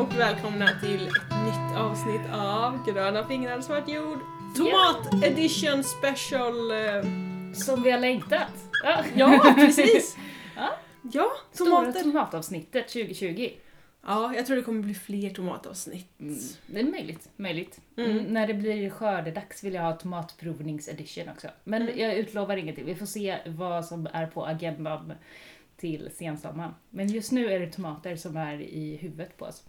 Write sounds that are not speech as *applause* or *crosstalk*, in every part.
och välkomna till ett nytt avsnitt av Gröna fingrar svart jord Tomat edition special. eh, Som vi har längtat. Ja, Ja, precis! *laughs* Ja. Ja, Stora tomater. tomatavsnittet 2020. Ja, jag tror det kommer bli fler tomatavsnitt. Mm, det är möjligt. möjligt. Mm. Mm, när det blir skördedags vill jag ha tomatprovningsedition också. Men Mm. jag utlovar ingenting. Vi får se vad som är på agendan till sensommaren. Men just nu är det tomater som är i huvudet på oss.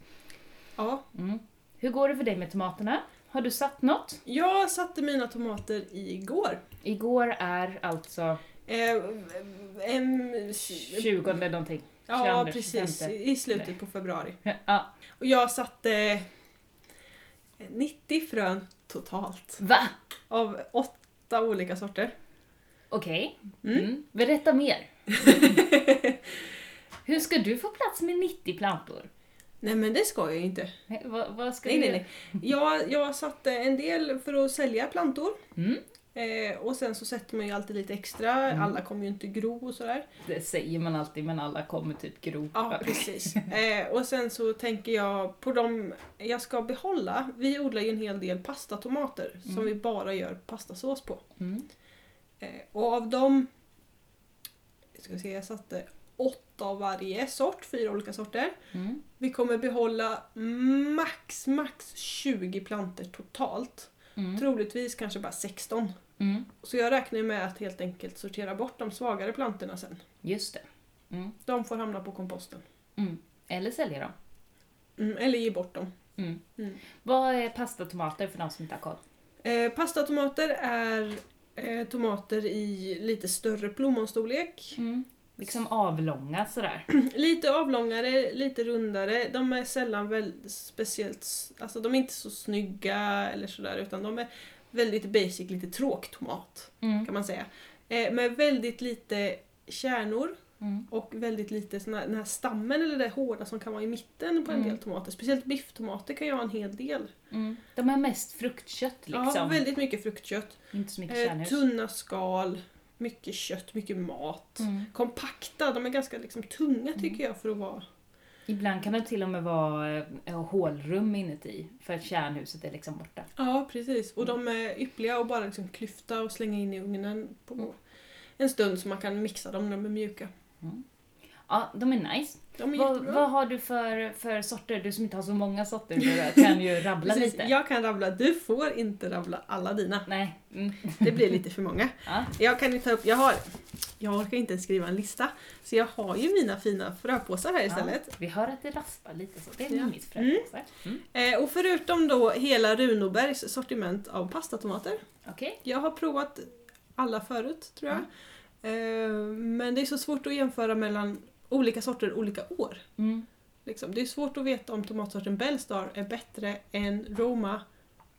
Ja, Mm. Hur går det för dig med tomaterna? Har du satt något? jag satte mina tomater igår. Igår är alltså Eh, em, 20 någonting. Ja, 22, precis. 25. I slutet på februari. Ja. Och jag satte 90 frön totalt. Va? Av åtta olika sorter. Okej. Mm. Mm. Berätta mer. *laughs* Hur ska du få plats med 90 plantor? Nej men det ska jag ju inte. Nej, Vad, vad ska Nej, du nej, nej. Jag, jag satte en del för att sälja plantor. Mm. Eh, och sen så sätter man ju alltid lite extra. Mm. Alla kommer ju inte gro och sådär. Det säger man alltid men alla kommer typ gro. Ja, precis. Eh, och sen så tänker jag på de jag ska behålla. Vi odlar ju en hel del pastatomater som Mm. vi bara gör pastasås på. Mm. Eh, och av dem, ska vi se, jag satte åtta av varje sort, fyra olika sorter. Mm. Vi kommer behålla max, max 20 planter totalt. Mm. Troligtvis kanske bara 16. Mm. Så jag räknar med att helt enkelt sortera bort de svagare plantorna sen. Just det. Mm. De får hamna på komposten. Mm. Eller sälja dem. Mm, eller ge bort dem. Mm. Vad är pastatomater för de som inte har koll? Eh, pastatomater är eh, tomater i lite större plommonstorlek. Mm. Liksom avlånga sådär. *clears throat* Lite avlångare, lite rundare. De är sällan väldigt speciellt... Alltså de är inte så snygga eller sådär utan de är väldigt basic, lite tråktomat Mm. kan man säga. Eh, med väldigt lite kärnor Mm. och väldigt lite såna, den här stammen eller det hårda som kan vara i mitten på en Mm. del tomater. Speciellt bifftomater kan ju ha en hel del. Mm. De är mest fruktkött liksom. Ja, väldigt mycket fruktkött. Inte så mycket Eh, kärnhus. tunna skal, mycket kött, mycket mat. Mm. Kompakta, de är ganska liksom, tunga tycker jag för att vara... Ibland kan det till och med vara eh, hålrum inuti för att kärnhuset är liksom borta. Ja, precis. Och Mm. de är ypperliga att bara liksom klyfta och slänga in i ugnen på Mm. en stund så man kan mixa dem när de är mjuka. Ja, de är nice. De är Vad, vad har du för, för sorter? Du som inte har så många sorter du kan ju rabbla Precis, lite. jag kan rabbla. Du får inte rabbla alla dina. Nej. Mm. Det blir lite för många. Ja. Jag kan ju ta upp, jag har, jag orkar inte ens skriva en lista. Så jag har ju mina fina fröpåsar här istället. Ja, vi hör att det raspar lite så. Det är Ja. Mimmis fröpåsar. Mm. Eh, och förutom då hela Runobergs sortiment av pastatomater. Okej. Jag har provat alla förut tror jag. Eh, men det är så svårt att jämföra mellan olika sorter olika år. Mm. Liksom. Det är svårt att veta om tomatsorten Bellstar är bättre än Roma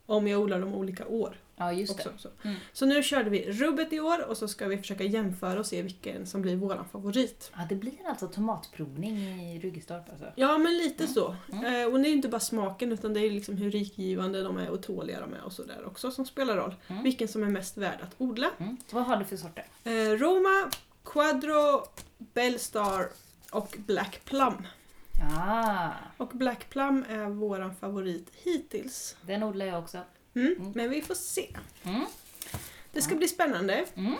om jag odlar dem olika år. Ja, just Också. det. Så. Mm. så nu körde vi rubbet i år och så ska vi försöka jämföra och se vilken som blir våran favorit. Ja, det blir alltså tomatprovning i Ryggestorp alltså. Ja men lite så. Mm. Eh, och det är inte bara smaken utan det är liksom hur rikgivande de är och tåliga de är och sådär också som spelar roll. Mm. Vilken som är mest värd att odla. Mm. Vad har du för sorter? Eh, Roma, Quadro, Bellstar och Black Plum. Ah, Och Black Plum är våran favorit hittills. den odlar jag också. Mm. Mm. Men vi får se. Mm. Det ska bli spännande. Mm.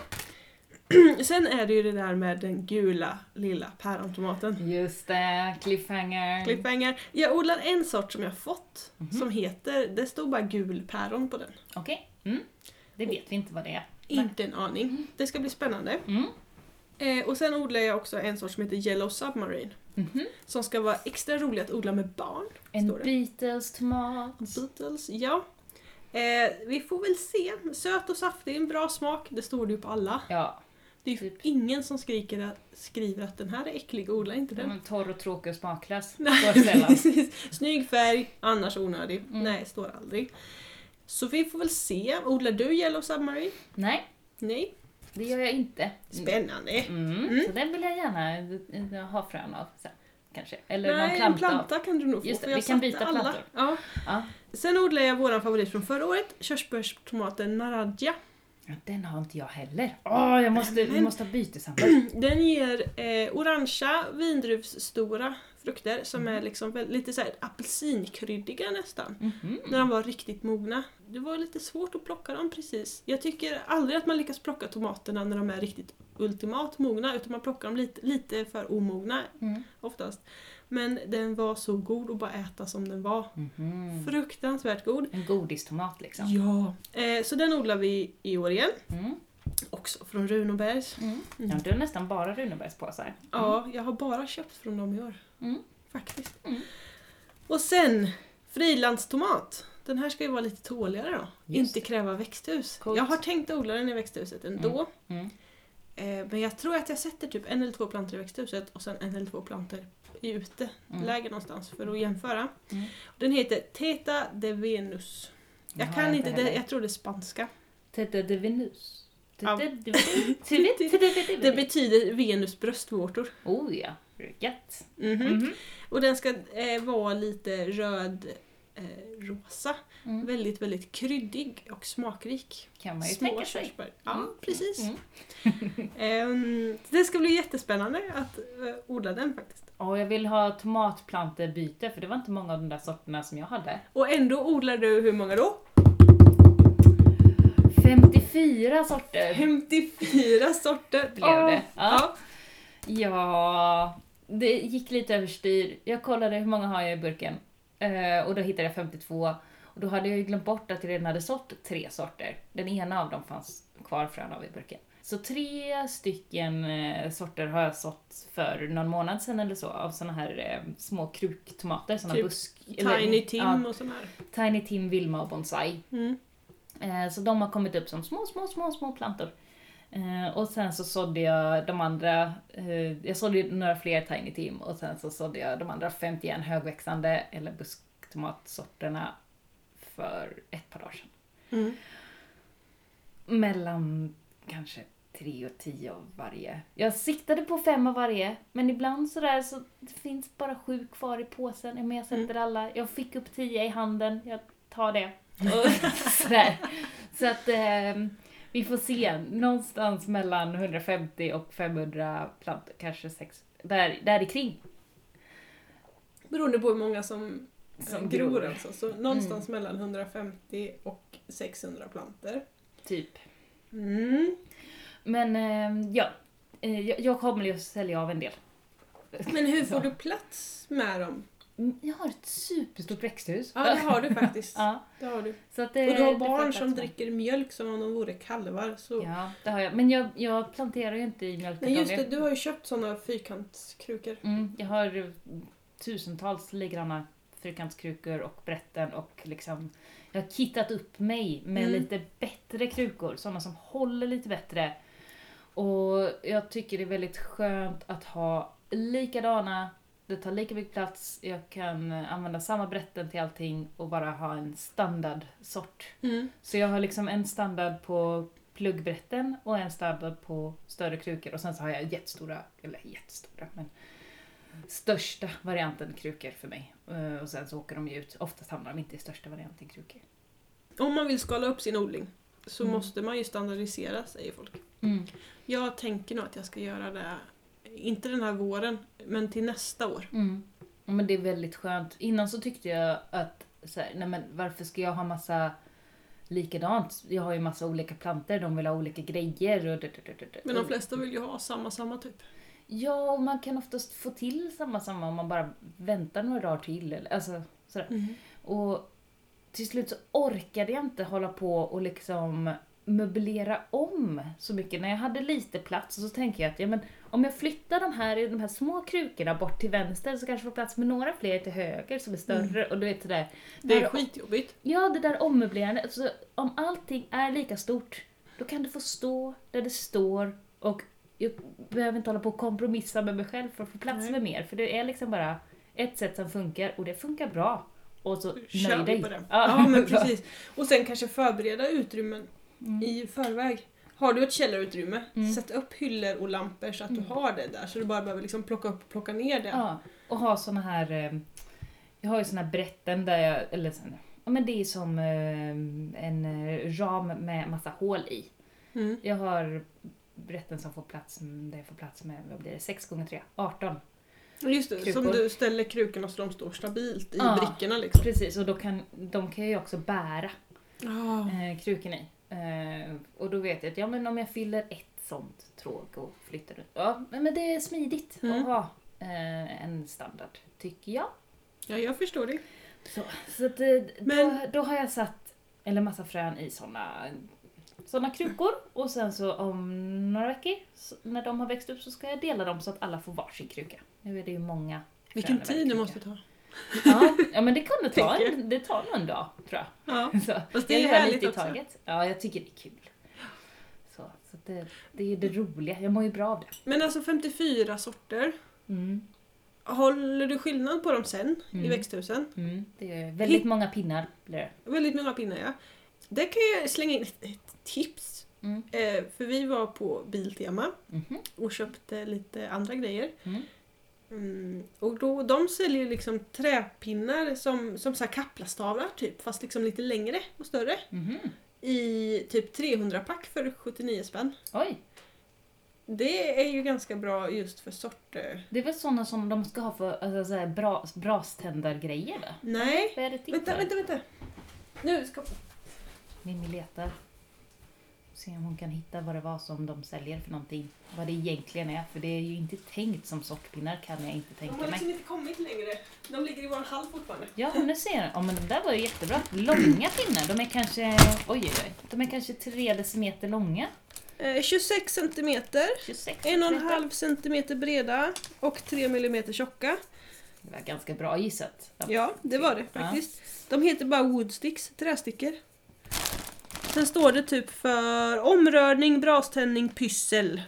*clears throat* Sen är det ju det där med den gula lilla pärontomaten. Just det, cliffhanger. Cliffhanger. Jag odlar en sort som jag fått Mhm. som heter, det stod bara gul päron på den. Okej. Mm. Det vet vi inte vad det är. Inte en aning. Det ska bli spännande. Mm. Eh, och sen odlar jag också en sort som heter Yellow Submarine. Mhm. Som ska vara extra rolig att odla med barn. En. Beatles-tomat. Beatles, ja. Eh, vi får väl se. Söt och saftig, en bra smak. Det står det ju på alla. Ja, Det är Typ. ingen som skriker att, skriver att den här är äcklig, odla inte den. men torr och tråkig och smaklös. *laughs* Snygg färg, annars onödig. Mm. Nej, står aldrig. Så vi får väl se. Odlar du Yellow Submarine? Nej, Nej. Det gör jag inte. Spännande. Mm. Mm. Så den vill jag gärna eh, ha frön av sen. Kanske. Eller Nej, någon en planta. av. planta kan du nog få. Just det, för vi kan byta alla. plantor. Ja. Ja. Sen odlar jag våran favorit från förra året, körsbärstomaten Naradja. Ja, den har inte jag heller. Åh, jag måste, vi måste ha byteshandel. *clears throat* Den ger eh, orangea vindruvsstora frukter som är liksom lite så här apelsinkryddiga nästan. Mhm. När de var riktigt mogna. Det var lite svårt att plocka dem precis. Jag tycker aldrig att man lyckas plocka tomaterna när de är riktigt ultimat mogna utan man plockar dem lite, lite för omogna Mm. oftast. Men den var så god att bara äta som den var. Mhm. Fruktansvärt god. En godistomat liksom. Ja. Eh, så den odlar vi i år igen. Mm. Också från Runobergs. Mm. Ja, du har nästan bara Runebergspåsar. Ja, jag har bara köpt från dem i år. Mm. Faktiskt. Mm. Och sen, frilandstomat. Den här ska ju vara lite tåligare då. Just Inte kräva växthus. Coolt. Jag har tänkt odla den i växthuset ändå. Mm. Eh, men jag tror att jag sätter typ en eller två plantor i växthuset och sen en eller två plantor i uteläge Mm. någonstans för att jämföra. Mm. Den heter Teta de Venus. Jag Har kan jag inte, inte det, jag tror det är spanska. Tete de Venus. Ja. Tete de Venus. *laughs* Det betyder Venus bröstvårtor. Oh ja, gött. Mhm. Mhm. Och den ska eh, vara lite röd eh, rosa. Mm. Väldigt, väldigt kryddig och smakrik. Kan man ju Små tänka sig. körsbär. Ja, Mm. precis. Mm. *laughs* Ehm, det ska bli jättespännande att eh, odla den faktiskt. Och jag vill ha tomatplantebyte för det var inte många av de där sorterna som jag hade. Och ändå odlar du hur många då? 54 sorter 54 sorter! blev Åh, det. Ja. Ja. ja, det gick lite överstyr. Jag kollade hur många har jag i burken Eh, och då hittade jag 52. Och då hade jag ju glömt bort att jag redan hade sått tre sorter. Den ena av dem fanns kvar frön av i burken. Så tre stycken eh, sorter har jag sått för någon månad sedan eller så av såna här eh, små kruktomater, såna Typ busk... Tiny Tim ja, och sån här. Tiny Tim, Vilma och Bonsai. Mm. Eh, Så de har kommit upp som små, små, små, små plantor. Eh, Och sen så sådde jag de andra, eh, jag sådde några fler Tiny Tim och sen så sådde jag de andra 51 högväxande eller busktomatsorterna för ett par dagar sedan. Mm. Mellan kanske tre och tio av varje. Jag siktade på fem av varje, men ibland sådär så det finns bara sju kvar i påsen. Men jag sätter alla. Jag fick upp tio i handen, jag tar det. Och *laughs* sådär. Så att eh, vi får se. Någonstans mellan 150 och 500 plantor, kanske sex. Där, där i kring. Beroende på hur många som, Som gror, gror. alltså. Så någonstans mellan 150 och 600 plantor. Typ. Mm. Men eh, ja, Eh, jag, kommer ju att sälja av en del. Men hur får du plats med dem? Mm, Jag har ett superstort växthus. Ja, det har du faktiskt. *laughs* Ja, Det har du. så att det, Och du har barn som dricker mjölk som om de vore kalvar. Så. Ja, det har jag. Men jag, jag planterar ju inte i Nej mjölkkartonger. just det, du har ju köpt såna fyrkantskrukor. Mm, jag har tusentals likadana fyrkantskrukor och brätten och liksom jag har kittat upp mig med Mm. lite bättre krukor, sådana som håller lite bättre. Och jag tycker det är väldigt skönt att ha likadana, det tar lika mycket plats, jag kan använda samma brätten till allting och bara ha en standardsort. Mm. Så jag har liksom en standard på pluggbrätten och en standard på större krukor och sen så har jag jättestora, eller jättestora, men största varianten krukor för mig. Eh, Och sen så åker de ju ut, oftast hamnar de inte i största varianten krukor. Om man vill skala upp sin odling så Mm. måste man ju standardisera säger folk. Jag tänker nog att jag ska göra det, inte den här våren, men till nästa år. Mm. Ja, men det är väldigt skönt. Innan så tyckte jag att, så här, nej men varför ska jag ha massa likadant? Jag har ju massa olika planter, de vill ha olika grejer och... Men de flesta vill ju ha samma, samma typ. Ja, och man kan oftast få till samma samma om man bara väntar några dagar till. eller- Alltså, sådär. Och till slut så orkade jag inte hålla på och liksom möblera om så mycket. När jag hade lite plats så tänkte jag att ja, men om jag flyttar de här, de här små krukorna bort till vänster så kanske jag får plats med några fler till höger som är större. Och du vet det där. Det är Där- skitjobbigt. Ja, det där ommöblerande. Alltså, om allting är lika stort, då kan det få stå där det står och jag behöver inte hålla på och kompromissa med mig själv för att få plats Nej. med mer. För det är liksom bara ett sätt som funkar och det funkar bra. Och så Kör nöj dig. på det. Ja, Ja, men *laughs* precis. Och sen kanske förbereda utrymmen Mm. i förväg. Har du ett källarutrymme, Mm. sätt upp hyllor och lampor så att du Mm. har det där. Så du bara behöver liksom plocka upp och plocka ner det. Ja, och ha såna här... eh, Jag har ju såna här brätten där jag... Eller sån, ja men det är som eh, en eh, ram med massa hål i. Mm. Jag har rätten som får plats, där jag får plats med, vad blir det, 6 gånger 3 18. Just det, som Krukor. du ställer krukorna så de står stabilt i Ja. brickorna liksom. Precis, och då kan, de kan jag ju också bära eh, krukorna i. Eh, och då vet jag att ja, men om jag fyller ett sånt tråg och flyttar runt. Ja, men det är smidigt Mm. att ha eh, en standard, tycker jag. ja, jag förstår det. Så, så att, eh, Men- då, då har jag satt en massa frön i såna, såna krukor och sen så om några veckor, när de har växt upp, så ska jag dela dem så att alla får varsin kruka. Nu är det ju många Vilken tid det måste ta. Ja, ja men det kan det ta, en, det tar nog en dag tror jag. Ja. Så, Fast det är härligt lite i också. taget. Ja, jag tycker det är kul. Så, så det, det är ju det roliga, jag mår ju bra av det. Men alltså 54 sorter. Mm, Håller du skillnad på dem sen i Mm. växthusen? mm, det är väldigt Hit- många pinnar blir det. Väldigt många pinnar ja. Där kan jag slänga in ett, ett tips. Mm. Eh, för vi var på Biltema Mhm, och köpte lite andra grejer. Mm. Mm, och då, de säljer liksom träpinnar som, som så här kaplastavlar typ, fast liksom lite längre och större. Mhm. I typ 300-pack för 79 spänn. Oj, Det är ju ganska bra just för sorter. det är väl såna som de ska ha för alltså, så här, bra, braständargrejer va? Nej, Vad är det till vänta, för? vänta, vänta. Nu ska... Mimmi letar. Se om hon kan hitta vad det var som de säljer för någonting. Vad det egentligen är. För det är ju inte tänkt som sortpinnar kan jag inte De tänka har mig. liksom inte kommit längre. De ligger i vår hall fortfarande. Ja, nu ser jag. Ja, men de där var ju jättebra. Långa pinnar. De är kanske, oj, oj, oj. De är kanske 3 decimeter långa. Eh, 26 centimeter, 26 1,5 centimeter breda och 3 millimeter tjocka. Det var ganska bra gissat. Ja, det var det Ja. faktiskt. De heter bara woodsticks, trästickor. Sen står det typ för omrörning, braständning, pyssel.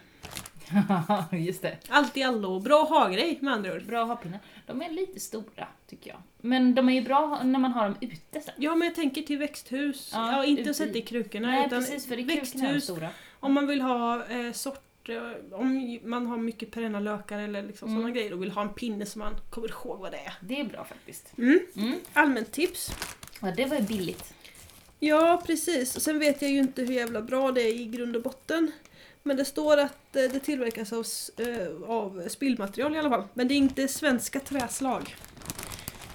*laughs* Just det. Allt i allo. Bra ha-grej med andra ord. Bra ha-pinnar. De är lite stora, tycker jag. Men de är ju bra när man har dem ute sen. Ja, men jag tänker till växthus. Ja, Ja, inte att sätta i- krukorna. Nej, utan precis. För i krukorna är växthus. stora. Om man vill ha eh, sorter, om man har mycket perenna lökar eller liksom Mm. sådana grejer och vill ha en pinne som man kommer ihåg vad det är. Det är bra faktiskt. Mm. Mm. Allmänt tips. Ja, det var ju billigt. Ja, precis. Och sen vet jag ju inte hur jävla bra det är i grund och botten. Men det står att eh, det tillverkas av, eh, av spillmaterial i alla fall. Men det är inte svenska träslag.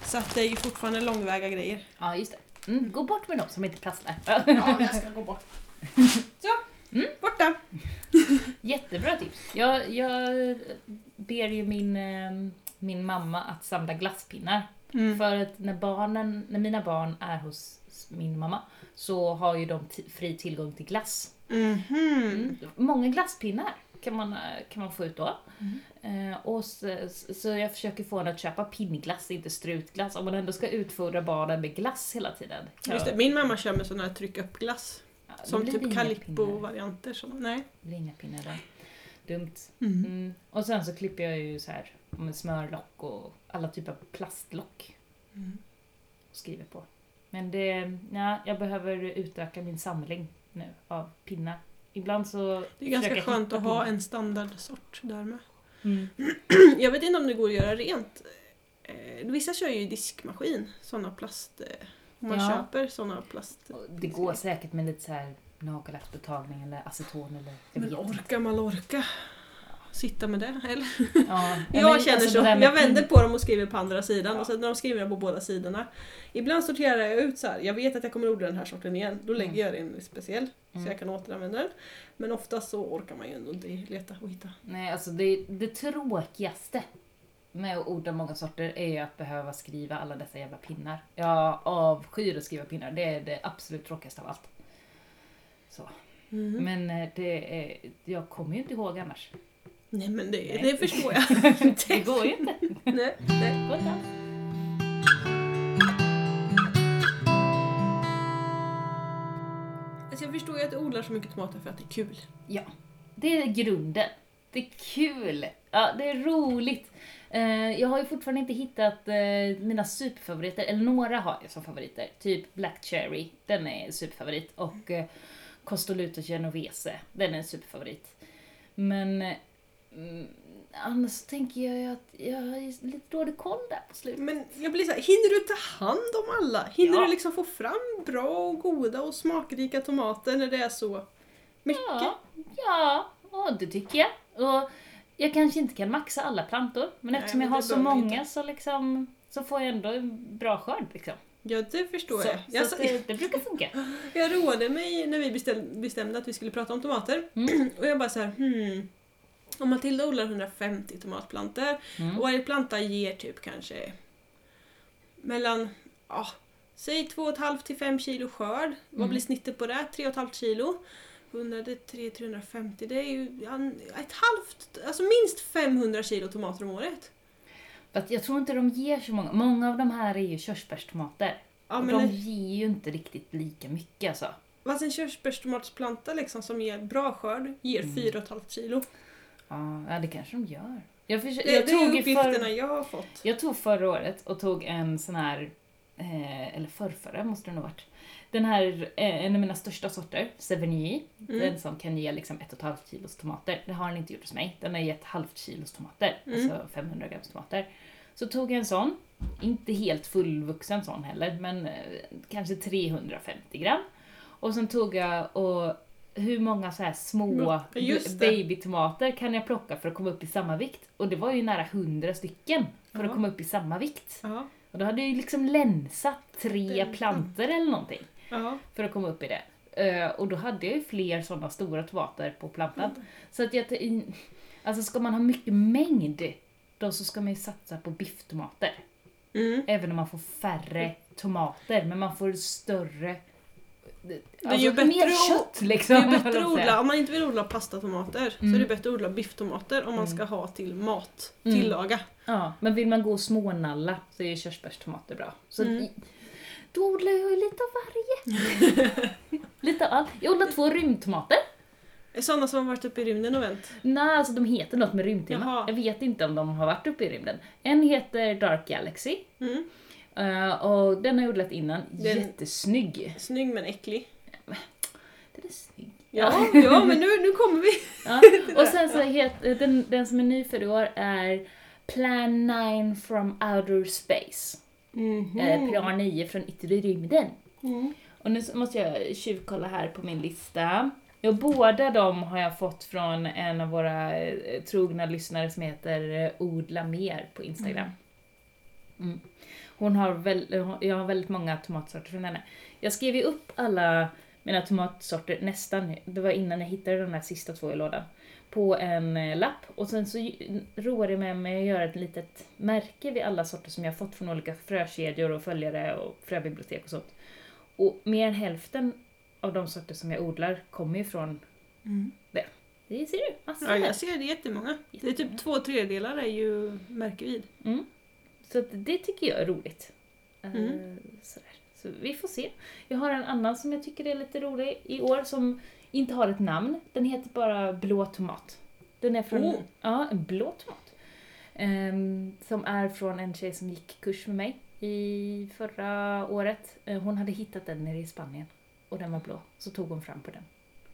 Så att det är ju fortfarande långväga grejer. Ja, just det. Mm, gå bort med dem som inte plastrar. Ja, jag ska gå bort. *laughs* Så, Mm. borta. Jättebra tips. Jag, jag ber ju min, eh, min mamma att samla glasspinnar. Mm. För att när, barnen, när mina barn är hos min mamma så har ju de fri tillgång till glass. Mhm. Mm. Många glasspinnar kan man, eh, kan man få ut då. Mm. Eh, och så, så jag försöker få henne att köpa pinnglass, inte strutglass. Om man ändå ska utfodra barnen med glass hela tiden. Just det, min mamma kör med sån här tryck upp glass. Ja, då Som typ. Calippo-varianter. Nej. Det blir inga pinnar där. Dumt. Mm. Mm. Och sen så klipper jag ju så här med smörlock och alla typer av plastlock Mm. och skriver på. Men det, ja, jag behöver utöka min samling nu av pinnar. Ibland så Det är ganska skönt att ha en standardsort där med. Mm. *clears throat* Jag vet inte om det går att göra rent. Eh, Vissa kör ju diskmaskin, såna plast... eh, Om man Ja. köper såna plast... Det går säkert med lite så här nagellacksbetagning eller aceton eller Men orkar man orka? Sitta med det? Eller? Ja, *laughs* Jag känner alltså så. med Jag vänder på dem och skriver på andra sidan Ja. och sen när de skriver på båda sidorna. Ibland sorterar jag ut så här. jag vet att jag kommer odla den här sorten igen. Då lägger Mm. jag den speciell Mm. så jag kan återanvända den. Men oftast så orkar man ju ändå inte leta och hitta. Nej, alltså det, det tråkigaste med att odla många sorter är ju att behöva skriva alla dessa jävla pinnar. Jag avskyr att skriva pinnar, det är det absolut tråkigaste av allt. Så. Mm. Men eh, det är, jag kommer ju inte ihåg annars. Nej men det, Nej. det förstår jag. *laughs* Det går ju inte. nej, nej. Går inte. Alltså jag förstår ju att du odlar så mycket tomater för att det är kul. Ja, det är grunden. Det är kul. Ja, det är roligt. Eh, Jag har ju fortfarande inte hittat eh, mina superfavoriter, eller några har jag som favoriter. Typ Black Cherry, den är en superfavorit. Och eh, Costoluto Genovese, den är en superfavorit. Men mm, annars så tänker jag att jag har lite dålig koll där på slutet. Men jag blir så här, hinner du ta hand om alla? Hinner Ja. du liksom få fram bra och goda och smakrika tomater när det är så Mycket. Ja, ja och det tycker jag. Och jag kanske inte kan maxa alla plantor, men Nej, eftersom men jag har så många så, liksom, så får jag ändå en bra skörd. Liksom. Ja, det förstår Så, jag. så Jag, att det, det brukar funka. *laughs* jag roade mig när vi bestäm, bestämde att vi skulle prata om tomater. Mm. *clears throat* Och jag bara så här, hmm. Om Matilda odlar 150 tomatplantor Mm. och varje planta ger typ kanske mellan, ja, säg 2,5 till 5 kilo skörd. Vad Mm. blir snittet på det? 3,5 kilo. 100 det är 3, 350, det är ju ett halvt, alltså minst 500 kilo tomater om året. Jag tror inte de ger så många. Många av de här är ju körsbärstomater. Ja, och men de det- ger ju inte riktigt lika mycket alltså. Fast en körsbärstomatsplanta liksom som ger bra skörd ger Mm. 4,5 kilo. Ja, det kanske de gör. Jag, förs- Det, jag, det tog är uppgifterna för, jag har fått. jag tog förra året och tog en sån här, eh, eller förrförra måste det nog varit. Den här, eh, en av mina största sorter, Sevigny, Mm. den som kan ge liksom ett och ett halvt kilos tomater. Det har den inte gjort hos mig. Den har gett halvt kilos tomater, Mm. alltså 500 grams tomater. Så tog jag en sån, inte helt fullvuxen sån heller, men eh, kanske 350 gram. Och sen tog jag och hur många så här små babytomater kan jag plocka för att komma upp i samma vikt? Och det var ju nära 100 stycken för att komma upp i samma vikt. Ja, Och då hade jag ju liksom länsat tre planter eller någonting ja. för att komma upp i det. Eh, och då hade jag ju fler sådana stora tomater på plantan. Mm. Så att jag... Alltså ska man ha mycket mängd, då så ska man ju satsa på bifftomater. Mm. Även om man får färre tomater, men man får större... Det är ju bättre mer kött liksom. Det är bättre säga. odla, om man inte vill odla pastatomater så Mm. är det bättre att odla bifftomater om man Mm. ska ha till mat, Mm. tillaga. Ja, men vill man gå smånalla så är körsbärstomater bra. Så Mm. då odlar jag ju lite av varje. *laughs* lite av allt. Jag odlar två rymdtomater. Sådana som har varit uppe i rymden och vänt. Nej, alltså de heter något med rymdtema. Jaha. Jag vet inte om de har varit uppe i rymden. En heter Dark Galaxy. Mm. Eh, och den har jag odlat innan. Den- Jättesnygg. Snygg men äcklig. Den är snygg. Ja, ja men nu, nu kommer vi. Ja. *laughs* Och sen så heter den, den som är ny för i år är Plan 9 from Outer Space. Mhm. Eh, plan 9 från yttre rymden. Mm. Och nu måste jag tjuvkolla här på min lista. Ja, båda de har jag fått från en av våra eh, trogna lyssnare som heter eh, Odla Mer på Instagram. Mm. Hon har väl, jag har väldigt många tomatsorter från henne. Jag skrev ju upp alla mina tomatsorter nästan, det var innan jag hittade de här sista två i lådan, på en eh, lapp. Och sen så roade jag mig med att göra ett litet märke vid alla sorter som jag fått från olika frökedjor och följare och fröbibliotek och sånt. Och mer än hälften av de sorter som jag odlar kommer ju från Mm. det. Det ser du, massor Ja, jag ser det jättemånga. Det är typ två tredjedelar är ju märkevid. Mm. Så det tycker jag är roligt. Eh, Mm. sådär. Så vi får se. Jag har en annan som jag tycker är lite rolig i år som inte har ett namn. Den heter bara Blå tomat. Den är från... Oh. Ja, en blå tomat. Ehm, som är från en tjej som gick kurs med mig i förra året. Eh, hon hade hittat den nere i Spanien. Och den var blå. Så tog hon fram på den.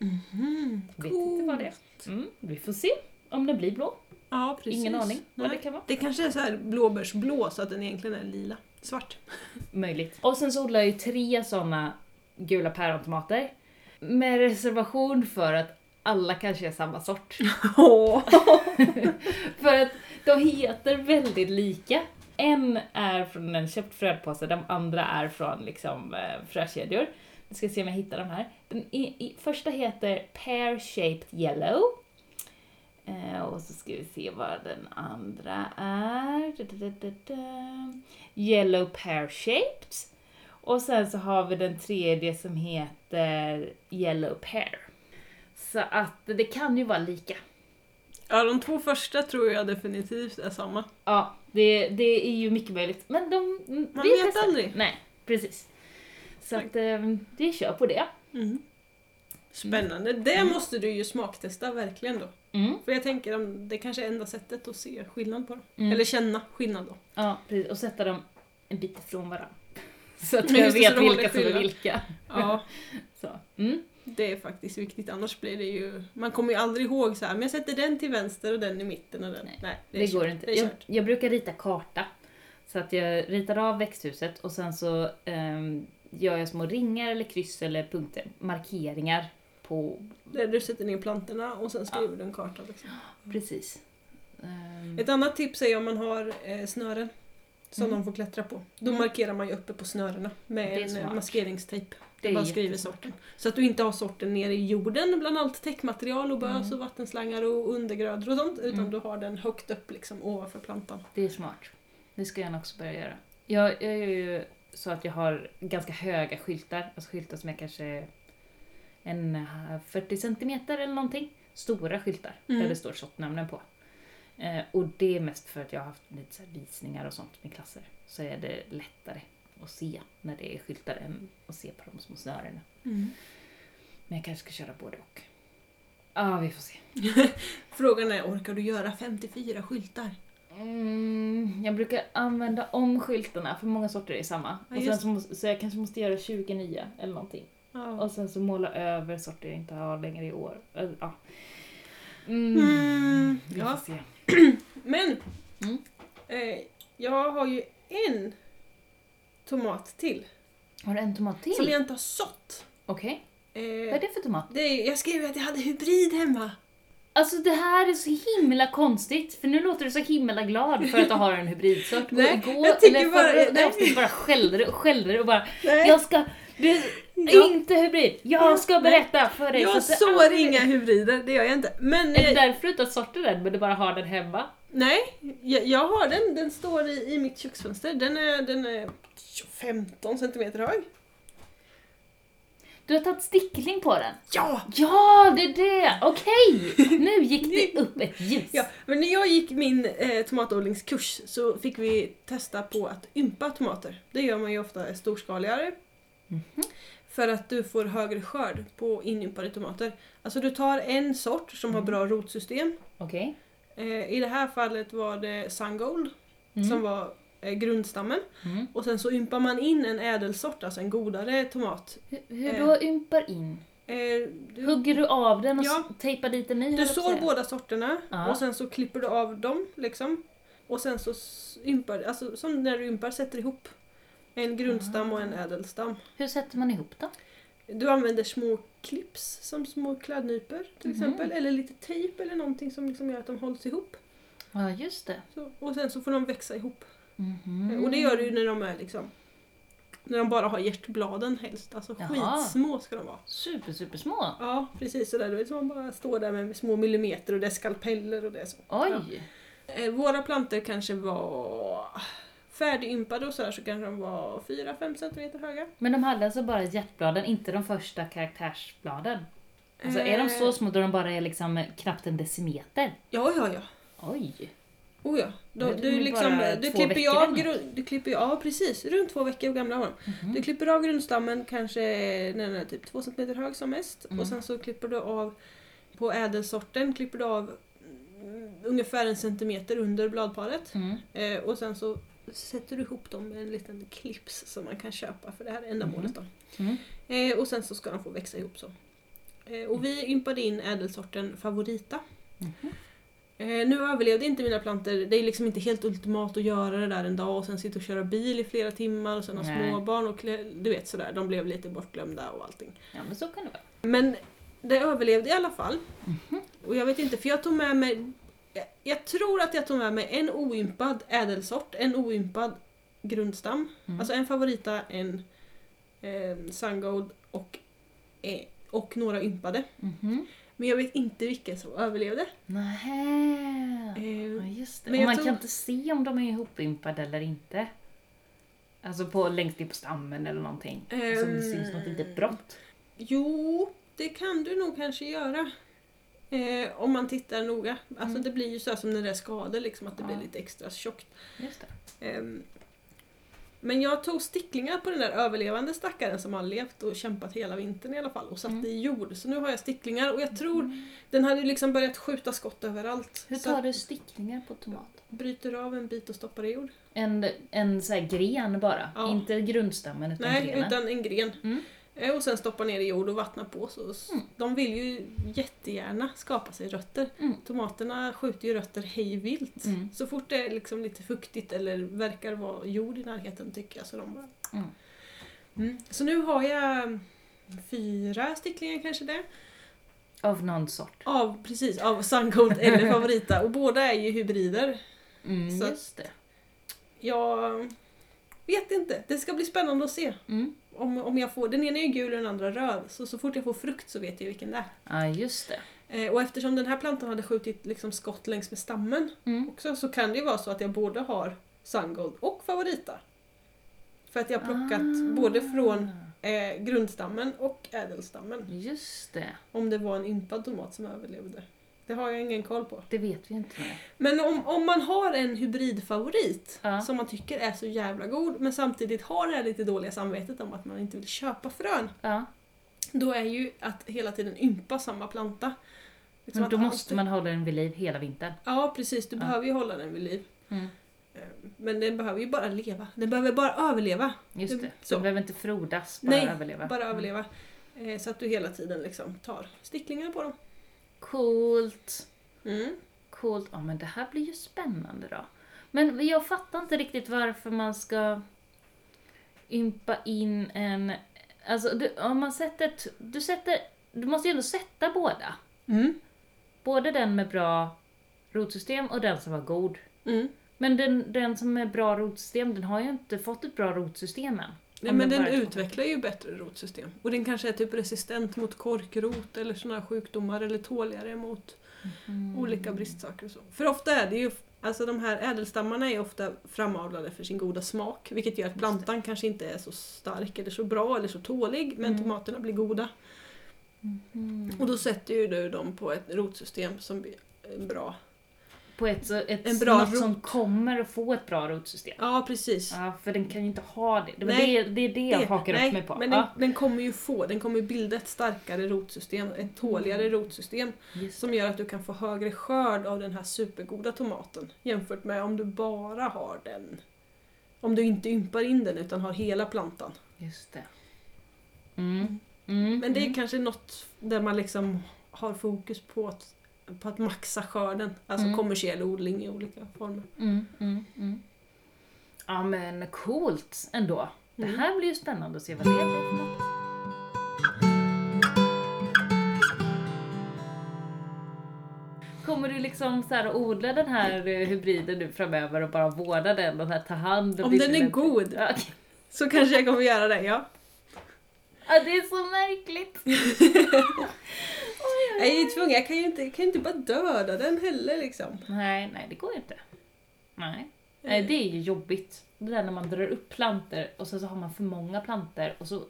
Mhm. Vet inte vad det är. Mm, vi får se om den blir blå. Ja, precis. Ingen aning vad Nej. det kan vara. Det kanske är så här blåbärsblå så att den egentligen är lila. Svart. *laughs* Möjligt. Och sen så odlar jag ju tre såna gula pärontomater. Med reservation för att alla kanske är samma sort. *laughs* *laughs* för att de heter väldigt lika. En är från en köpt fröpåse, de andra är från liksom eh, frökedjor. Jag ska se om jag hittar dem här. Den i, i, första heter Pear Shaped Yellow. Eh, och så ska vi se vad den andra är. Yellow Pear Shaped. Och sen så har vi den tredje som heter Yellow Pear. Så att det kan ju vara lika. Ja, de två första tror jag definitivt är samma. Ja, det, det är ju mycket möjligt. Men de... Man vi vet testar. aldrig. Nej, precis. Så att eh, vi kör på det. Mm. Spännande. Det Mm. måste du ju smaktesta verkligen då. Mm. För jag tänker om det kanske är enda sättet att se skillnad på dem. Mm. Eller känna skillnad då. Ja, precis. Och sätta dem en bit ifrån varandra. *laughs* Så att Ja, jag det, vet vilka som är vilka. Ja, *laughs* Så. Mm. det är faktiskt viktigt. Annars blir det ju... Man kommer ju aldrig ihåg så här, men jag sätter den till vänster och den i mitten och den... Nej, Nej, Det, är går inte. Det Jag, jag brukar rita karta. Så att jag ritar av växthuset och sen så ehm, gör jag små ringar eller kryss eller punkter, markeringar på... Där du sätter ner plantorna och sen skriver Ja. du en karta. Liksom. Precis. Ehm, Ett annat tips är om man har eh, snören som Mm. de får klättra på. Då Mm. markerar man ju uppe på snörena med en eh, maskeringstejp. det bara skriver sorten. Så att du inte har sorten nere i jorden bland allt täckmaterial och bös Mm. och vattenslangar och undergrödor och sånt. Utan Mm. du har den högt upp liksom ovanför plantan. Det är smart. Det ska jag också börja göra. Jag, jag är ju så att jag har ganska höga skyltar. Alltså skyltar som är kanske en eh, 40 centimeter eller någonting. Stora skyltar Mm. där det står sortnamnen på. Eh, och det är mest för att jag har haft lite visningar och sånt med klasser. Så är det lättare att se när det är skyltar än att se på de små snörena. Men jag kanske ska köra både och. Ja, vi får se. *laughs* Frågan är, orkar du göra 54 skyltar? Mm, jag brukar använda om skyltarna, för många sorter är samma. Ja, och sen så, måste, så jag kanske måste göra 20 nya eller någonting. Ja. Och sen så måla över sorter jag inte har längre i år. Äh, Ja. Mm, Mm, vi ja. får se. *clears throat* Men! Mm. Eh, jag har ju en tomat till. Har du en tomat till? Som jag inte har sått. Okej. Eh, Vad är det för tomat? det jag skrev ju att jag hade hybrid hemma. Alltså det här är så himla konstigt, för nu låter du så himla glad för att du har en hybridsort. *laughs* Nej, och igår, jag tycker eller bara- nej. avsnittet bara skällde du och skällde du och bara Nej. Jag ska... Du, Ja. Inte hybrid! Jag ska berätta för dig! så Jag sår aldrig- inga hybrider, det gör jag inte. Men Är det eh, därför du inte har sorter den, men du bara har den hemma? nej, jag, jag har den. Den står i, i mitt köksfönster. Den är, den är 15 centimeter hög. Du har tagit stickling på den? Ja! Ja, det är det! Okej! Nu gick det *laughs* upp ett ljus. ja! Men när jag gick min eh, tomatodlingskurs så fick vi testa på att ympa tomater. Det gör man ju ofta storskaligare. Mhm. För att du får högre skörd på inympade tomater. Alltså du tar en sort som har Mm. bra rotsystem. Okej. Eh, I det här fallet var det Sungold Mm. som var eh, grundstammen. Mm. Och sen så ympar man in en ädelsort, alltså en godare tomat. Hur, hur Eh. då ympar in? Eh, du, Hugger du av den och Ja. tejpar dit en ny? höll du jag på att sår säga? båda sorterna Ja. och sen så klipper du av dem liksom. Och sen så s- ympar alltså som när du ympar sätter ihop en grundstam och en ädelstam. Hur sätter man ihop dem? Du använder små clips som små klädnypor till Mhm. exempel. Eller lite tejp eller någonting som liksom gör att de hålls ihop. Ja, just det. Så, och sen så får de växa ihop. Mhm. Eh, Och det gör du ju när de är liksom när de bara har hjärtbladen helst. Alltså Jaha. skitsmå ska de vara. Super, super små. Ja, precis sådär. Du vet, som man bara står där med små millimeter och det är skalpeller och det är så. Oj! Eh, Våra plantor kanske var färdigympade och sådär så kanske de var 4-5 cm höga. Men de hade alltså bara hjärtbladen, inte de första karaktärsbladen? Alltså är de Eh, så små då de bara är liksom knappt en decimeter? Ja, ja, ja. Oj! Oh ja. De du, är liksom, bara du två klipper ju av du klipper ju av precis, runt två veckor gamla var de. Mhm. Du klipper av grundstammen kanske när den är typ 2 cm hög som mest. Mm. Och sen så klipper du av på ädelsorten klipper du av mm, ungefär en centimeter under bladparet. Mm. Eh, och sen så sätter du ihop dem med en liten clips som man kan köpa för det här ändamålet. Då. Mm. Eh, och sen så ska de få växa ihop så. Eh, och vi ympade in ädelsorten Favorita. Mhm. Eh, nu överlevde inte mina plantor, det är liksom inte helt ultimat att göra det där en dag och sen sitta och köra bil i flera timmar och sen ha småbarn och klä, du vet sådär, de blev lite bortglömda och allting. Ja men så kan det vara. Men det överlevde i alla fall. Mhm. Och jag vet inte, för jag tog med mig jag, tror att jag tog med mig en oympad ädelsort, en oympad grundstam. Mm. Alltså en favorita, en eh, Sungold och, eh, och några ympade. Mhm. Men jag vet inte vilka som överlevde. Nähä. Eh, Ja, just det. men Och man tror- kan inte se om de är ihopimpade eller inte. Alltså på, längst ner på stammen eller någonting. Alltså det syns något litet brott. Jo, det kan du nog kanske göra. Eh, om man tittar noga. Alltså Mm. det blir ju så som när det är skador, liksom, att det Ja. blir lite extra tjockt. Ehm, men jag tog sticklingar på den där överlevande stackaren som har levt och kämpat hela vintern i alla fall och satte Mm. i jord. Så nu har jag sticklingar och jag tror den hade liksom börjat skjuta skott överallt. Hur tar du sticklingar på tomat? bryter av en bit och stoppar i jord. En, en så här gren bara? Ja. Inte grundstammen utan Nej, grenen? utan en gren. Eh, Och sen stoppa ner i jord och vattna på. Så Mm. De vill ju jättegärna skapa sig rötter. Mm. Tomaterna skjuter ju rötter hej vilt. Mm. Så fort det är liksom lite fuktigt eller verkar vara jord i närheten tycker jag så de bara... Mm. Mm. Så nu har jag fyra sticklingar kanske det. Av någon sort. Av, precis, av Sungold eller *laughs* Favorita. Och båda är ju hybrider. Mm, Så- just det. Jag vet inte. Det ska bli spännande att se. Om, om jag får, den ena är gul och den andra röd. Så, så fort jag får frukt så vet jag vilken det är. Ja, just det. Eh, och eftersom den här plantan hade skjutit liksom skott längs med stammen Mm. också så kan det ju vara så att jag både har Sungold och Favorita. För att jag har plockat Ah. både från eh, grundstammen och ädelstammen. Just det. Om det var en ympad tomat som överlevde. Det har jag ingen koll på. Det vet vi inte. Nej. Men om, om man har en hybridfavorit Ja. som man tycker är så jävla god men samtidigt har det här lite dåliga samvetet om att man inte vill köpa frön. Ja. Då är ju att hela tiden ympa samma planta. Liksom Men då måste man hålla den vid liv hela vintern. Ja precis, du Ja. behöver ju hålla den vid liv. Mm. Eh, Men den behöver ju bara leva. Den behöver bara överleva. Just Det- så. Den behöver inte frodas, bara Nej, överleva. Bara överleva. Eh, Så att du hela tiden liksom tar sticklingar på dem. Coolt. Mm. Coolt. Ja men det här blir ju spännande då. Men jag fattar inte riktigt varför man ska ympa in en... Alltså du, om man sätter... Du sätter... Du måste ju ändå sätta båda. Mm. Både den med bra rotsystem och den som var god. Mm. Men den, den som är bra rotsystem, den har ju inte fått ett bra rotsystem än. Nej, men den bara- utvecklar ju bättre rotsystem. Och den kanske är typ resistent mot korkrot eller här sjukdomar eller tåligare mot Mm. olika bristsaker och så. För ofta är det ju, alltså de här ädelstammarna är ofta framavlade för sin goda smak. Vilket gör att plantan kanske inte är så stark eller så bra eller så tålig men Mm. tomaterna blir goda. Mm. Och då sätter ju du dem på ett rotsystem som blir bra. På ett, ett En bra något som kommer att få ett bra rotsystem. Ja precis. Ja, för den kan ju inte ha det. Det, Nej, det, det är det jag Det- hakar nej, upp mig på. Men den, ja, den kommer ju få, den kommer bilda ett starkare rotsystem, ett tåligare rotsystem. just Som gör att du kan få högre skörd av den här supergoda tomaten jämfört med om du bara har den. Om du inte ympar in den utan har hela plantan. Just det. Mm. Mm. Men det är mm. kanske något där man liksom har fokus på att, på att maxa skörden. Alltså Mm. kommersiell odling i olika former. Mm, mm, mm. Ja men coolt ändå. Det Mm. här blir ju spännande att se vad det blir för något. Kommer du liksom så här odla den här eh, hybriden nu framöver och bara vårda den och här, ta hand Om din den är god. Ja, okej. Så kanske jag kommer göra det, ja. Ja, det är så märkligt. *laughs* Jag är ju tvungen, jag kan ju inte, kan ju inte bara döda den heller liksom. Nej, nej det går ju inte. Nej. Nej, det är ju jobbigt. Det där när man drar upp planter och sen så har man för många planter och så...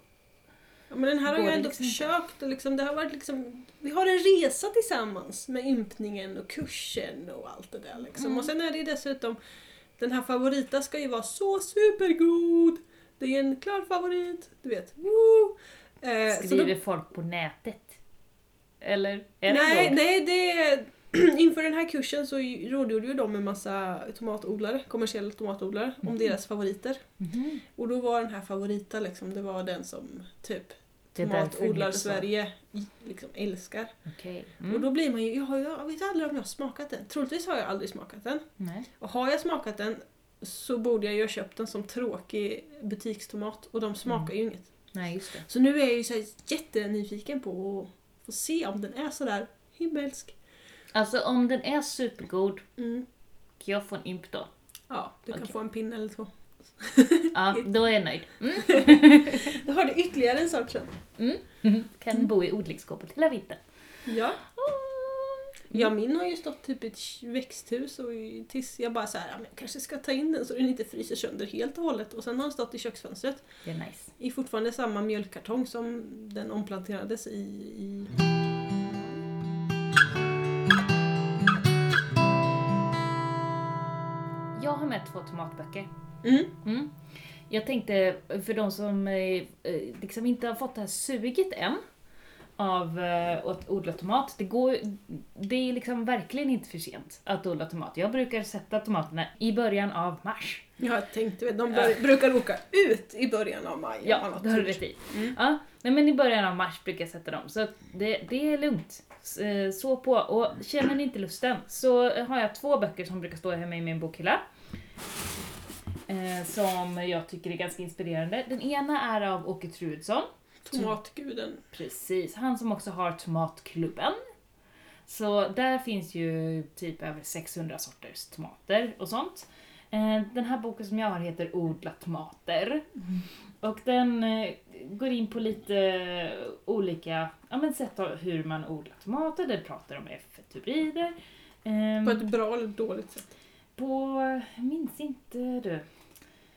Ja, men den här har jag ändå liksom försökt och liksom, det har varit liksom, vi har en resa tillsammans med ympningen och kursen och allt det där liksom. Mm. Och sen är det ju dessutom, den här favorita ska ju vara så supergod! Det är en klar favorit, du vet. Woo! Eh, så då- Skriver folk på nätet? Eller? Är det nej, så? nej, det *clears throat* Inför den här kursen så rådgjorde ju de med massa tomatodlare, kommersiella tomatodlare, om Mhm. deras favoriter. Mhm. Och då var den här favorita liksom, det var den som typ så. Sverige liksom älskar. Och Mm. då blir man ju, jag, har, jag vet aldrig om jag har smakat den. Troligtvis har jag aldrig smakat den. Nej. Och har jag smakat den så borde jag ju ha köpt den som tråkig butikstomat och de smakar ju inget. Nej, just det. Så nu är jag ju så jättenyfiken på att få se om den är sådär himmelsk. Alltså om den är supergod, Mm. kan jag få en imp då? Ja, du kan Okej. få en pinne eller två. Ja, då är jag nöjd. Mm. *laughs* Då har du ytterligare en sort sen. Mm. *laughs* Kan bo i odlingsskåpet hela vintern. Ja. Ja, min har ju stått typ i ett växthus och i- tills jag bara så här, jag kanske ska ta in den så den inte fryser sönder helt och hållet. Och sen har den stått i köksfönstret Det är nice. i fortfarande samma mjölkkartong som den omplanterades i. i... Jag har med två tomatböcker. Mm. Mm. Jag tänkte, för de som eh, eh, liksom inte har fått det här suget än av eh, att odla tomat. Det, går, det är liksom verkligen inte för sent att odla tomat. Jag brukar sätta tomaterna i början av mars. Jag tänkte, de bör, brukar åka ut i början av maj. Ja, det har du rätt i. Mm. Ja, nej, men i början av mars brukar jag sätta dem. Så det, det är lugnt. Eh, Så på. Och känner ni inte lusten så har jag två böcker som brukar stå hemma i min bokhylla. Eh, som jag tycker är ganska inspirerande. Den ena är av Åke Truedsson. Tomatguden. Precis, han som också har Tomatklubben. Så där finns ju typ över 600 sorters tomater och sånt. Eh, Den här boken som jag har heter Odla tomater. Och den eh, går in på lite olika ja, men sätt av hur man odlar tomater. Den pratar om F1-hybrider. Ehm, På ett bra eller dåligt sätt? på, minns inte du.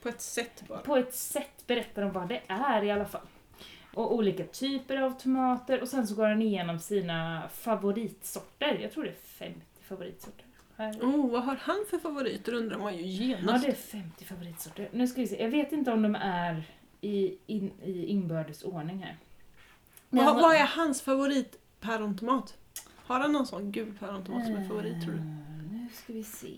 På ett sätt bara. På ett sätt berättar de vad det är i alla fall. Och olika typer av tomater och sen så går han igenom sina favoritsorter. Jag tror det är 50 favoritsorter. Här. Oh, vad har han för favoriter undrar man ju Ja, genast. det är 50 favoritsorter. Nu ska vi se, jag vet inte om de är i, in, i inbördes ordning här. Men vad, vad är hans favorit pärontomat? Har han någon sån gul pärontomat som är favorit tror du? Eh, Nu ska vi se.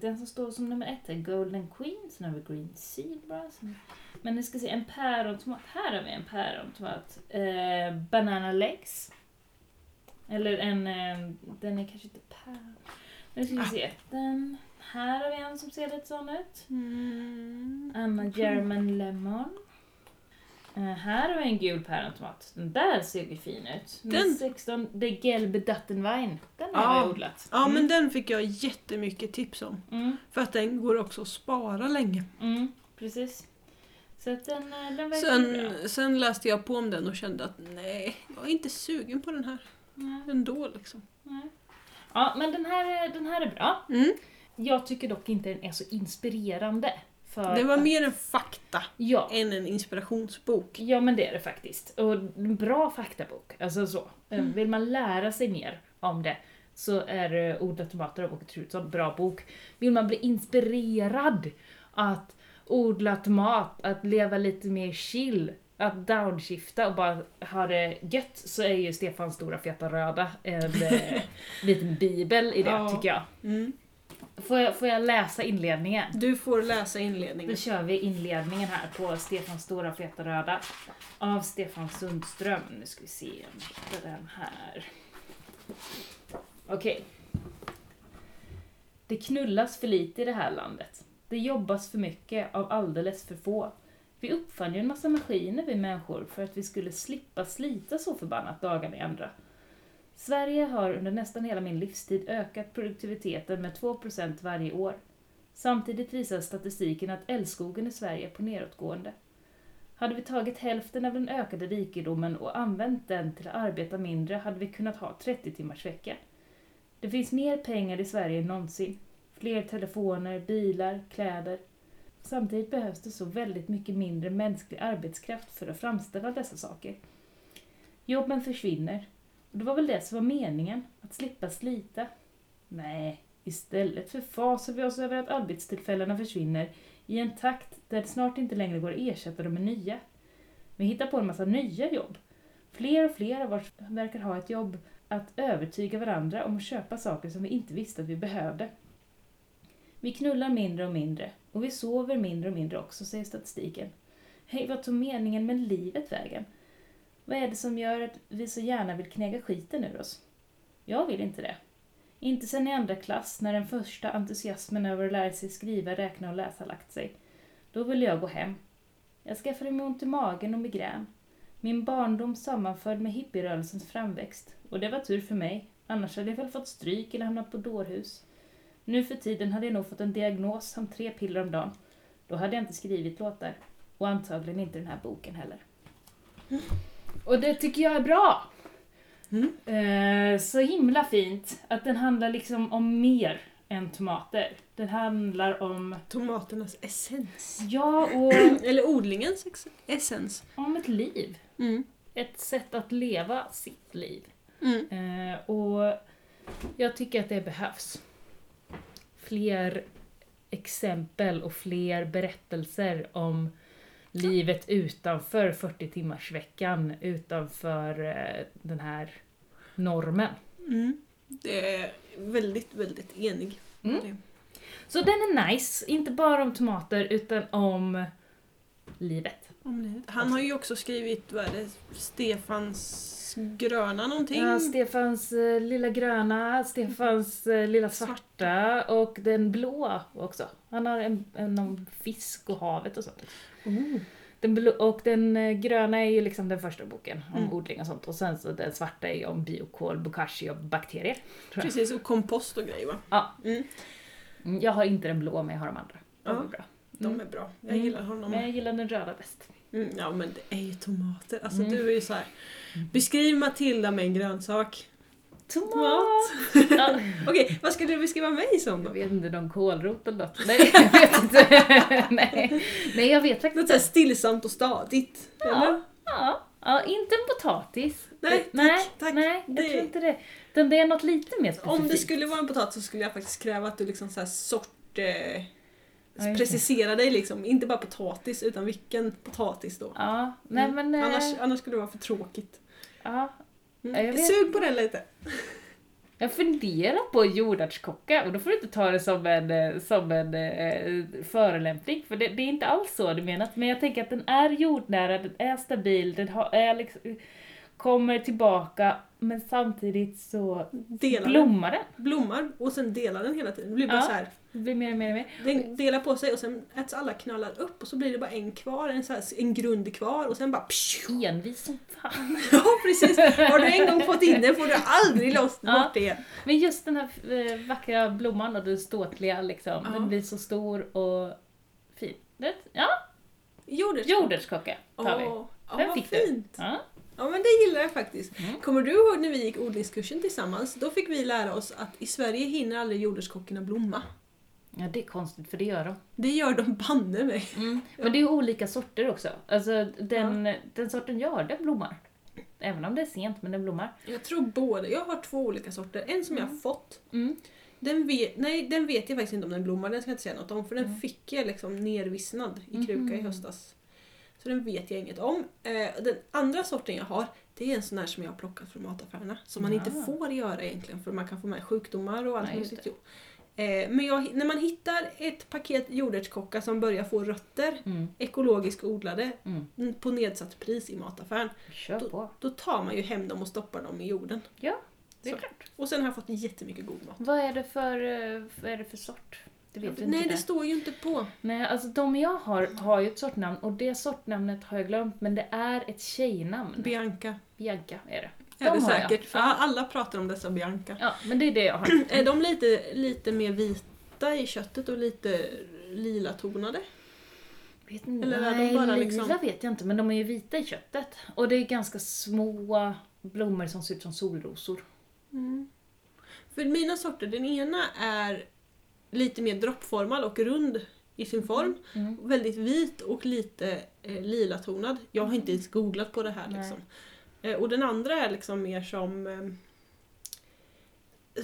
Den som står som nummer ett är Golden Queen, sen har vi Green Zebra. sen- Men nu ska se, en pärontomat. Här har vi en pärontomat. Eh, banana Legs. Eller en, eh, den är kanske inte päron. Nu ska vi se, den. Här har vi en som ser lite sån ut. Mm. Anna German Lemon. Eh, här har vi en gul pärontomat. Den där ser ju fin ut. Den- 16, det är Gelbe Dattenwein. Den har Ja. jag odlat. Ja Mm. men den fick jag jättemycket tips om. Mm, För att den går också att spara länge. mm, precis. Så att den, eh, den verkar bra. Sen, sen läste jag på om den och kände att nej, jag är inte sugen på den här Nej, ändå liksom. nej. Ja, men den här, är- den här är bra. Mm. Jag tycker dock inte den är så inspirerande. För Det var att- mer en fakta Ja, än en inspirationsbok. ja, men det är det faktiskt. Och en bra faktabok. Alltså så. Eh, Mm. Vill man lära sig mer om det så är uh, Odla tomater av Åke Trutsson bra bok. Vill man bli inspirerad att odla tomat, att leva lite mer chill, att downshifta och bara ha det gött så är ju Stefans stora feta röda en eh, *laughs* liten bibel i det Ja. tycker jag. Mm. Får jag. Får jag läsa inledningen? Du får läsa Då inledningen. kör vi inledningen här på Stefans stora feta röda av Stefan Sundström. Nu ska vi se om jag hittar den här. Okej. Det knullas för lite i det här landet. Det jobbas för mycket av alldeles för få. Vi uppfann ju en massa maskiner vi människor för att vi skulle slippa slita så förbannat dagarna i andra. Sverige har under nästan hela min livstid ökat produktiviteten med 2% varje år. Samtidigt visar statistiken att älskogen i Sverige är på nedåtgående. Hade vi tagit hälften av den ökade rikedomen och använt den till att arbeta mindre hade vi kunnat ha 30 timmars vecka. Det finns mer pengar i Sverige än någonsin. Fler telefoner, bilar, kläder. Samtidigt behövs det så väldigt mycket mindre mänsklig arbetskraft för att framställa dessa saker. Jobben försvinner. Det var väl det som var meningen, att slippa slita. Nej, Istället förfasar vi oss över att arbetstillfällena försvinner i en takt där det snart inte längre går att ersätta dem med nya. Vi hittar på en massa nya jobb. Fler och fler av oss verkar ha ett jobb att övertyga varandra om att köpa saker som vi inte visste att vi behövde. Vi knullar mindre och mindre och vi sover mindre och mindre också, säger statistiken. Hej, vad tog meningen med livet vägen? Vad är det som gör att vi så gärna vill knäga skiten ur oss? Jag vill inte det. Inte sen i andra klass, när den första entusiasmen över att lära sig skriva, räkna och läsa lagt sig. Då ville jag gå hem. Jag skaffade mig ont i magen och migrän. Min barndom sammanföll med hippierörelsens framväxt. Och det var tur för mig, annars hade jag väl fått stryk eller hamnat på dårhus. Nu för tiden hade jag nog fått en diagnos samt tre piller om dagen. Då hade jag inte skrivit låtar. Och antagligen inte den här boken heller. Mm. Och det tycker jag är bra! Mm. Eh, så himla fint att den handlar liksom om mer än tomater. Den handlar om, Tomaternas essens. ja, och *clears throat* Eller odlingens essens. om ett liv. Mm. Ett sätt att leva sitt liv. Mm. Eh, och jag tycker att det behövs. Fler exempel och fler berättelser om livet utanför 40 timmars veckan utanför eh, den här normen. Mm. Det är väldigt, väldigt enig. Mm. Så den är nice, inte bara om tomater utan om livet. Om livet. Han har ju också skrivit, vad är det, Stefans gröna någonting? Ja, Stefans eh, lilla gröna, Stefans eh, lilla svarta och den blå också. Han har en, en om fisk och havet och sånt. Oh. Den blå, och den eh, gröna är ju liksom den första boken om Mm. odling och sånt. Och sen så den svarta är ju om biokol, bokashi och bakterier. Precis, och kompost och grejer va? Ja. Mm. Mm, Jag har inte den blå men jag har de andra. De Ja. är bra. De är bra. Jag Mm. gillar honom. Men jag gillar den röda bäst. Mm, ja men det är ju tomater. Alltså Mm. du är ju så här. Beskriv Matilda med en grönsak. Tomat! ja. *laughs* Okej, vad skulle du beskriva mig som då? Jag vet inte, någon kålrot eller något. Nej, *laughs* jag vet inte. *laughs* Nej. Nej, jag vet faktiskt Något stillsamt och stadigt. Eller? Ja, ja, ja, inte en potatis. Nej, tack, nej, tack. nej jag Det- tror inte det. Utan det är något lite mer specifikt. Om det skulle vara en potatis så skulle jag faktiskt kräva att du liksom så här sort... Eh, Ja, precisera dig liksom. Inte bara potatis utan vilken potatis då. Ja, nej Mm. men... eh, Annars, annars skulle det vara för tråkigt. Ja, Mm. Sug på den lite. jag funderar på jordärtskocka och då får du inte ta det som en, eh, som en eh, förolämpning för det, det är inte alls så du menat. Men jag tänker att den är jordnära, den är stabil, den har, är liksom, kommer tillbaka men samtidigt så Dela den. blommar den. Blommar och sen delar den hela tiden. Det blir bara Ja. så här. Det blir mer och mer och mer. Den delar på sig och sen äts alla knölar upp och så blir det bara en kvar, en, så här, en grund kvar och sen bara psh, Envis som fan. *laughs* Ja precis! Har du en gång fått in den får du aldrig loss Ja. bort det. Men just den här eh, vackra blomman och det ståtliga liksom, Ja. den blir så stor och fin. Det, ja, Jordärtskocka. jordärtskocka tar vi. Den vad fick du. fint. Ja. Ja men det gillar jag faktiskt. Mm. Kommer du ihåg när vi gick odlingskursen tillsammans? Då fick vi lära oss att i Sverige hinner aldrig jordärtskockorna blomma. ja, det är konstigt för det gör de. Det gör de banne mig. Men det är olika sorter också. Alltså den, den sorten har, den blommar. Även om det är sent, men den blommar. Jag tror både. Jag har två olika sorter. En som jag har fått. Mm. Den vet, nej, den vet jag faktiskt inte om den blommar, den ska jag inte säga något om. För den Mm. fick jag liksom nervissnad i kruka i Mhm. höstas. Så den vet jag inget om. Eh, den andra sorten jag har, det är en sån här som jag har plockat från mataffärerna. Som man Ja. inte får göra egentligen för man kan få med sjukdomar och allt möjligt. Eh, men jag, när man hittar ett paket jordärtskocka som börjar få rötter, Mm. ekologiskt odlade, Mm. mm, på nedsatt pris i mataffären. På. Då tar man ju hem dem och stoppar dem i jorden. Ja, det är Så. klart. Och sen har jag fått jättemycket god mat. Vad är det för, eh, vad är det för sort? Det vet du inte. Nej, det står ju inte på. Nej, alltså de jag har har ju ett sortnamn och det sortnamnet har jag glömt men det är ett tjejnamn. Bianca. Bianca är det. Är det säkert? För alla pratar om dessa Bianca. Ja, men det är det jag har. *clears throat* Är de lite, lite mer vita i köttet och lite lila tonade? Vet inte. Eller är de Nej, bara lila liksom- vet jag inte men de är ju vita i köttet. Och det är ganska små blommor som ser ut som solrosor. För mina sorter, den ena är lite mer droppformad och rund i sin form. Mm. Väldigt vit och lite eh, lila tonad. Jag har inte ens googlat på det här liksom. Eh, och den andra är liksom mer som eh,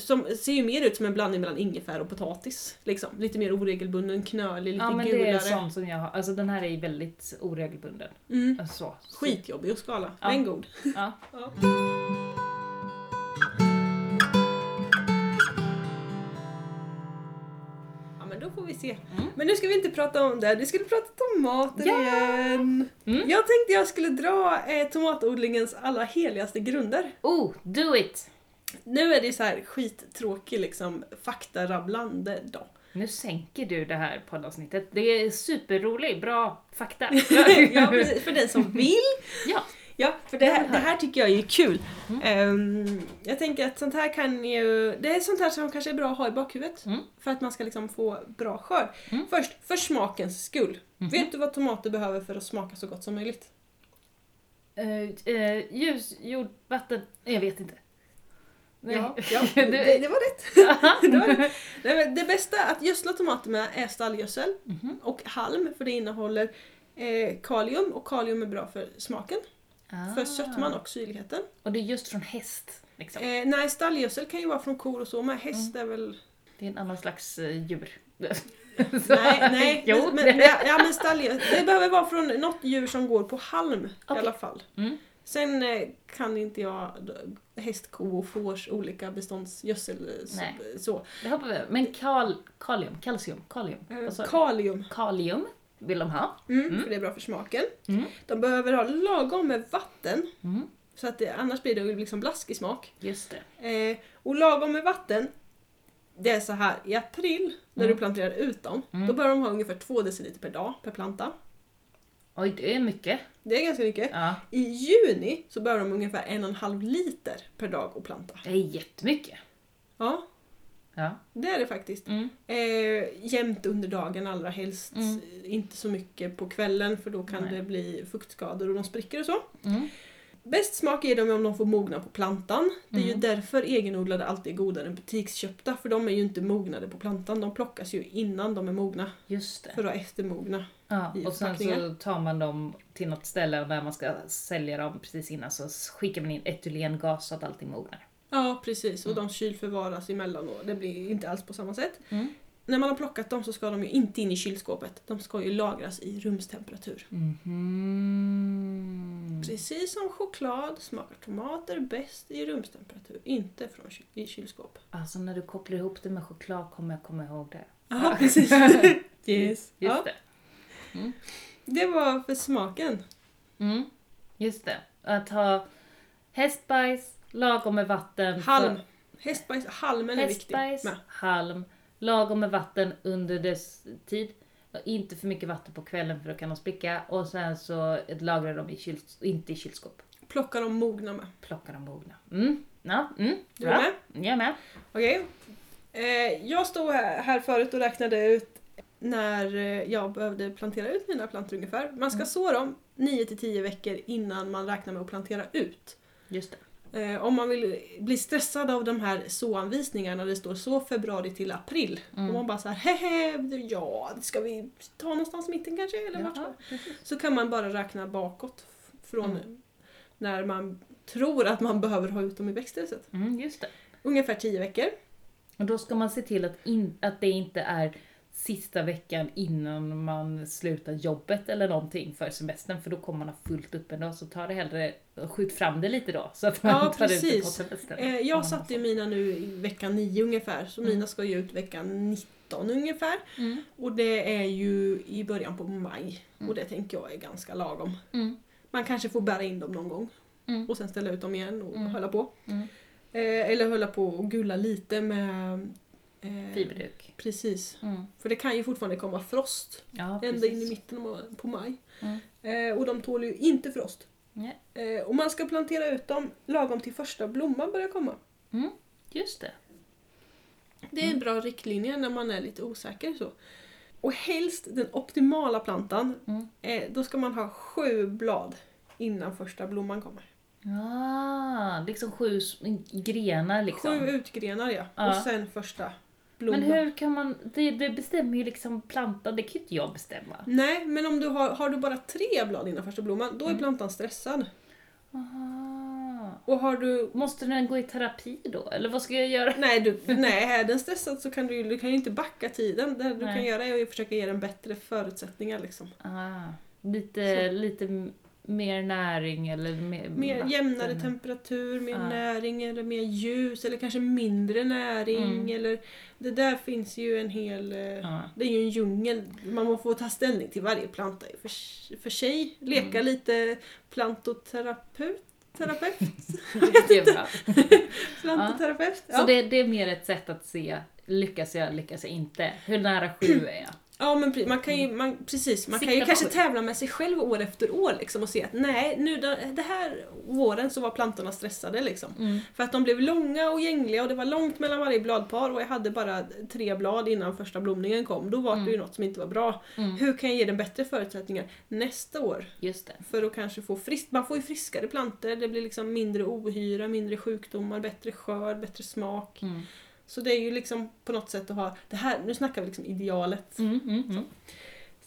som ser ju mer ut som en blandning mellan ingefära och potatis. Liksom. Lite mer oregelbunden, knölig, lite Ja men gulare. det är sånt som jag har. Alltså den här är ju väldigt oregelbunden. Mm. Alltså, så. Skitjobbig att skala, Ja. men god. Ja. *laughs* Ja. Se. Mm. Men nu ska vi inte prata om det, vi skulle prata tomater Ja! igen. Mm. Jag tänkte jag skulle dra eh, tomatodlingens allra heligaste grunder. Oh, do it! Nu är det så här skittråkig liksom faktarabblande då. Nu sänker du det här poddavsnittet. Det är superrolig, bra fakta. *laughs* ja, *laughs* precis, för den som vill. Ja. Ja, för det här, det här tycker jag är kul. Mm. Ehm, jag tänker att sånt här kan ju... Det är sånt här som kanske är bra att ha i bakhuvudet. Mm. För att man ska liksom få bra skörd. Mm. Först, för smakens skull. Mhm. Vet du vad tomater behöver för att smaka så gott som möjligt? Eh, eh, ljus, jord, vatten. Jag vet inte. Nej. Ja, *laughs* ja det, det var rätt. *laughs* *laughs* det, var rätt. Nej, men det bästa att gödsla tomater med är stallgödsel Mhm. och halm för det innehåller eh, kalium och kalium är bra för smaken, för Ah. sötman och syrligheten. Och det är just från häst. Liksom. Eh, nej, stallgödsel kan ju vara från kor och så med. Häst Mm. är väl... Det är en annan slags eh, djur. *laughs* Nej, nej. *laughs* jo. Men, men, ja, men stallgödsel. Det behöver vara från något djur som går på halm i Okej. alla fall. Mm. Sen eh, kan inte jag häst, ko och fårs olika beståndsgödsel eh, så. Nej. så. Det hoppar vi över. Men kal, kalium, kalcium, kalium. Eh, kalium, Kalium vill de ha. mm, Mm. för det är bra för smaken. Mm. De behöver ha lagom med vatten, Mm. så att det, annars blir det liksom blaskig smak. Just det. Eh, och lagom med vatten, det är så här i april när Mm. du planterar ut dem, Mm. då bör de ha ungefär 2 deciliter per dag per planta. Oj, det är mycket. Det är ganska mycket. Ja, I juni så behöver de ungefär en och en halv liter per dag att planta. det är jättemycket. Ja, Ja. det är det faktiskt. Mm. Eh, jämnt under dagen allra helst. Mm. Inte så mycket på kvällen för då kan Nej. det bli fuktskador och de spricker och så. Mm. Bäst smak är de om de får mogna på plantan. Det är ju Mm. därför egenodlade alltid är godare än butiksköpta för de är ju inte mognade på plantan. De plockas ju innan de är mogna Just det. för att eftermogna. Ja, och sen så tar man dem till något ställe när man ska sälja dem precis innan så skickar man in etylengas så att allting mognar. Ja precis och Mm. de kylförvaras emellan och det blir inte alls på samma sätt. Mm. När man har plockat dem så ska de ju inte in i kylskåpet. De ska ju lagras i rumstemperatur. Mhm. Precis som choklad smakar tomater bäst i rumstemperatur, inte från ky- i kylskåp. Alltså när du kopplar ihop det med choklad kommer jag komma ihåg det. Ja, precis. *laughs* yes. Just *laughs* Ja, det. det var för smaken. Mm. Just det. Att ha hästbajs, lagom med vatten. för- Halm. Hästbajs, halmen är viktig. Hästbajs, med. halm, lagom med vatten under dess tid. Inte för mycket vatten på kvällen för då kan de spricka. Och sen så lagrar de i kyl, inte i kylskåp. Plocka dem mogna med. Plocka dem mogna. Mm. Ja, mm. Du är Bra. med? Jag är med. Okej. Eh, jag stod här, här förut och räknade ut när eh, jag behövde plantera ut mina plantor ungefär. Man ska Mm. så dem 9-10 veckor innan man räknar med att plantera ut. Just det. Eh, om man vill bli stressad av de här så-anvisningarna det står så februari till april. Mm. Och man bara så här, hehe, ja, ska vi ta någonstans i mitten kanske? Eller vart. Så kan man bara räkna bakåt från Mm. när man tror att man behöver ha ut dem i växthuset. Mm. Ungefär 10 veckor. Och då ska man se till att, in, att det inte är sista veckan innan man slutar jobbet eller någonting för semestern för då kommer man ha fullt upp ändå så ta det hellre skjut fram det lite då så att man Ja, tar ut det på precis. semestern. Eh, jag satte ju mina nu i vecka 9 ungefär, så Mm. mina ska ju ut veckan 19 ungefär. Mm. Och det är ju i början på maj. Mm. Och det tänker jag är ganska lagom. Mm. Man kanske får bära in dem någon gång Mm. och sen ställa ut dem igen och Mm. hålla på. Mm. Eh, eller hålla på och gulla lite med... Eh, Fiberduk. Precis. Mm. För det kan ju fortfarande komma frost Ja, ända in i mitten på maj. Mm. Eh, och de tål ju inte frost. Nej. Eh, och man ska plantera ut dem lagom till första blomman börjar komma. Just det. Det är en bra riktlinje när man är lite osäker. så. Och helst den optimala plantan, Mm. eh, då ska man ha sju blad innan första blomman kommer. Ah, liksom sju grenar liksom. Sju utgrenar ja. Ja. Och sen första blomman. Men hur kan man, det, det bestämmer ju liksom plantan, det kan ju inte jag bestämma. Nej, men om du har, har du bara tre blad innan första blomman, då är Mm. plantan stressad. Aha. Och har du... Måste den gå i terapi då? Eller vad ska jag göra? Nej, du, *laughs* nej är den stressad så kan du, du kan ju inte backa tiden. Det du Nej. kan göra är att försöka ge den bättre förutsättningar. Liksom. Ah, lite, Så. lite mer näring eller mer, Mer vatten. jämnare temperatur, mer Ja. näring eller mer ljus eller kanske mindre näring. Mm. Eller, det där finns ju en hel... eh, Ja. Det är ju en djungel. Man må få ta ställning till varje planta för, för sig. Leka Mm. lite plantoterapeut. Terapeut? *laughs* det är bra. *laughs* Plantoterapeut? Ja. Så det, det är mer ett sätt att se, lyckas jag, lyckas jag inte? Hur nära sju *clears throat* är jag? Ja men man kan ju, man, precis, man kan ju Sikta kanske tävla med sig själv år efter år liksom och se att nej, nu det här våren så var plantorna stressade liksom. Mm. För att de blev långa och gängliga och det var långt mellan varje bladpar och jag hade bara tre blad innan första blomningen kom. Då var det ju Mm. något som inte var bra. Mm. Hur kan jag ge den bättre förutsättningar nästa år? Just det. För att kanske få friskt, man får ju friskare plantor, det blir liksom mindre ohyra, mindre sjukdomar, bättre skörd, bättre smak. Så det är ju liksom på något sätt att ha, det här, nu snackar vi liksom idealet Mm, mm, mm.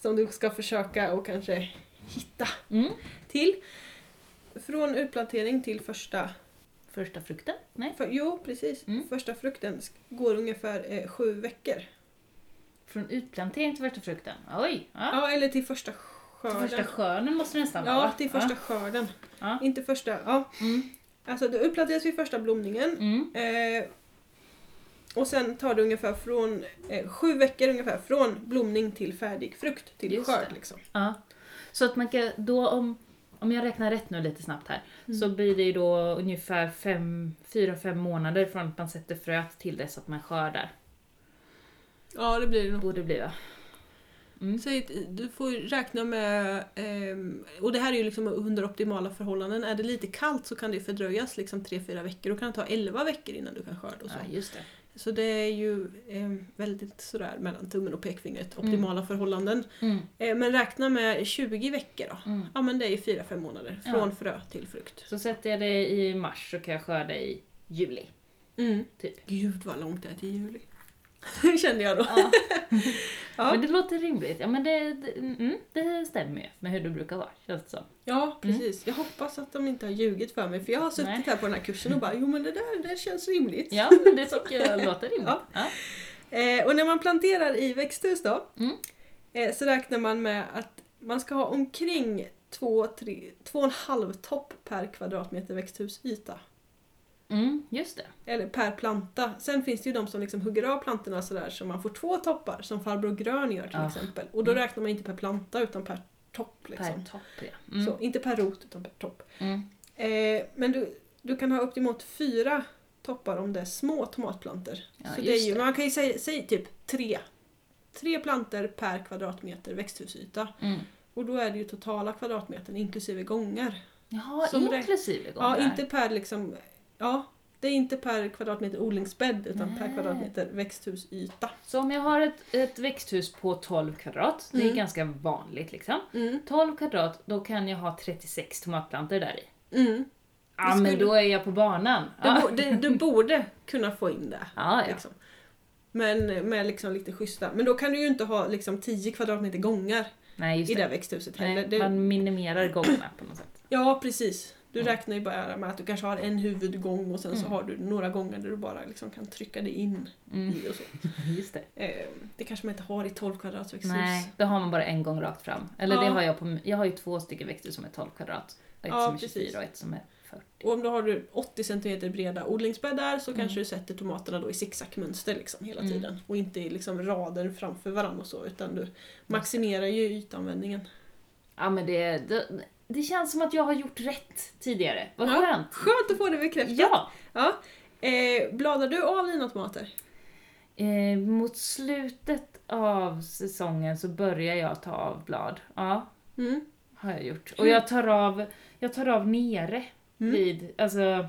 som du ska försöka och kanske hitta Mm. till. Från utplantering till första... Första frukten? Nej. För, jo, precis. Mm. Första frukten går ungefär eh, sju veckor. Från utplantering till första frukten? Oj! Ja. Ja, eller till första Till skörden. första skörden måste det nästan vara ja, till första skörden. Ja. Inte första... Ja. Mm. Alltså det upplanteras vid första blomningen. Mm. Eh, och sen tar det ungefär från eh, sju veckor ungefär från blomning till färdig frukt till Just skörd. det. Liksom. Ja. Så att man kan då om, om jag räknar rätt nu lite snabbt här, Mm. så blir det ju då ungefär 4-5 månader från att man sätter fröet till dess att man skördar. Ja, det blir det nog. Borde bli va? Mm. Att du får räkna med, ehm, och det här är ju liksom under optimala förhållanden, är det lite kallt så kan det fördröjas liksom 3-4 veckor. Då kan det ta 11 veckor innan du kan skörda och så. Ja, just det. Så det är ju eh, väldigt sådär mellan tummen och pekfingret, optimala förhållanden. Mm. Eh, men räkna med 20 veckor då. Mm. Ja men det är ju 4-5 månader, Ja. från frö till frukt. Så sätter jag det i mars så kan jag skörda i juli. Mm. Typ. Gud vad långt det är till juli. *laughs* Kände jag då. Ja. *laughs* Ja. Men det låter rimligt. Ja men det, det, mm, det stämmer ju med hur det brukar vara, känns det som. Ja, precis. Jag hoppas att de inte har ljugit för mig för jag har suttit Nej. här på den här kursen och bara jo men det där det känns rimligt. Ja, men det tycker jag *laughs* låter rimligt. Ja. Ja. Eh, och när man planterar i växthus då Mm. eh, så räknar man med att man ska ha omkring 2,5 topp per kvadratmeter växthusyta. Mm, just det. Eller per planta. Sen finns det ju de som liksom hugger av plantorna sådär så man får två toppar som farbror Grön gör till Ja. exempel. Och då Mm. räknar man inte per planta utan per topp. Liksom. Per topp ja. Mm. Så, inte per rot utan per topp. Mm. Eh, men du, du kan ha upp emot fyra toppar om det är små tomatplantor. Ja, så det är ju, det. man kan ju säga, säga typ tre. Tre plantor per kvadratmeter växthusyta. Mm. Och då är det ju totala kvadratmetern inklusive gångar. Jaha, Som räk- inklusive Ja, inte per liksom... Ja, det är inte per kvadratmeter odlingsbädd utan per Nej. kvadratmeter växthusyta. Så om jag har ett, ett växthus på 12 kvadrat, det är Mm. ganska vanligt liksom. Mm. 12 kvadrat, då kan jag ha 36 tomatplantor där i. Mm. Ja, men då är jag på banan. Du, Ja, bo, det, du *laughs* borde kunna få in det. ja. ja. Liksom. Men med liksom lite schyssta. Men då kan du ju inte ha liksom 10 kvadratmeter gångar Nej, i det det. växthuset heller. Nej, man minimerar gångerna på något sätt. Ja, precis. Du Mm. räknar ju bara med att du kanske har en huvudgång och sen så Mm. har du några gånger där du bara liksom kan trycka dig in Mm. i och så. *laughs* Just det. Eh, det kanske man inte har i 12 kvadrats växthus. Nej, då har man bara en gång rakt fram. Eller Ja. det har jag på, jag har ju två stycken växthus som är 12 kvadrat. Ett Ja, som är precis. 24 och ett som är 40. Och om du har du 80 cm breda odlingsbäddar så Mm. kanske du sätter tomaterna då i zigzagmönster liksom hela Mm. tiden. Och inte i liksom rader framför varandra och så utan du maximerar ju ytanvändningen. Ja men det, det, det känns som att jag har gjort rätt tidigare. Vad Ja. skönt! Skönt att få det bekräftat! Ja! Ja. Eh, bladar du av dina tomater? Eh, mot slutet av säsongen så börjar jag ta av blad. Ja, Mm. har jag gjort. Och jag tar av, jag tar av nere Mm. vid, alltså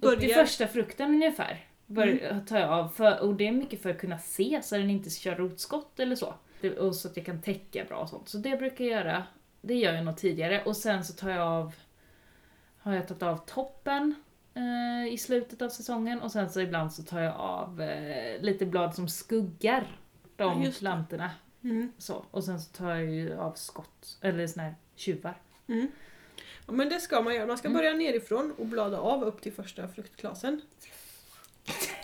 upp till första frukten ungefär. Bör, tar jag av. För, och det är mycket för att kunna se så den inte kör rotskott eller så. Och så att jag kan täcka bra och sånt. Så det brukar jag göra. Det gör jag nog tidigare. Och sen så tar jag av, har jag tagit av toppen eh, i slutet av säsongen. Och sen så ibland så tar jag av eh, lite blad som skuggar Ja, de det. plantorna. Mm. Så. Och sen så tar jag ju av skott, eller såna här tjuvar. Mm. Ja, men det ska man göra. Man ska Mm. börja nerifrån och blada av upp till första fruktklasen. *laughs*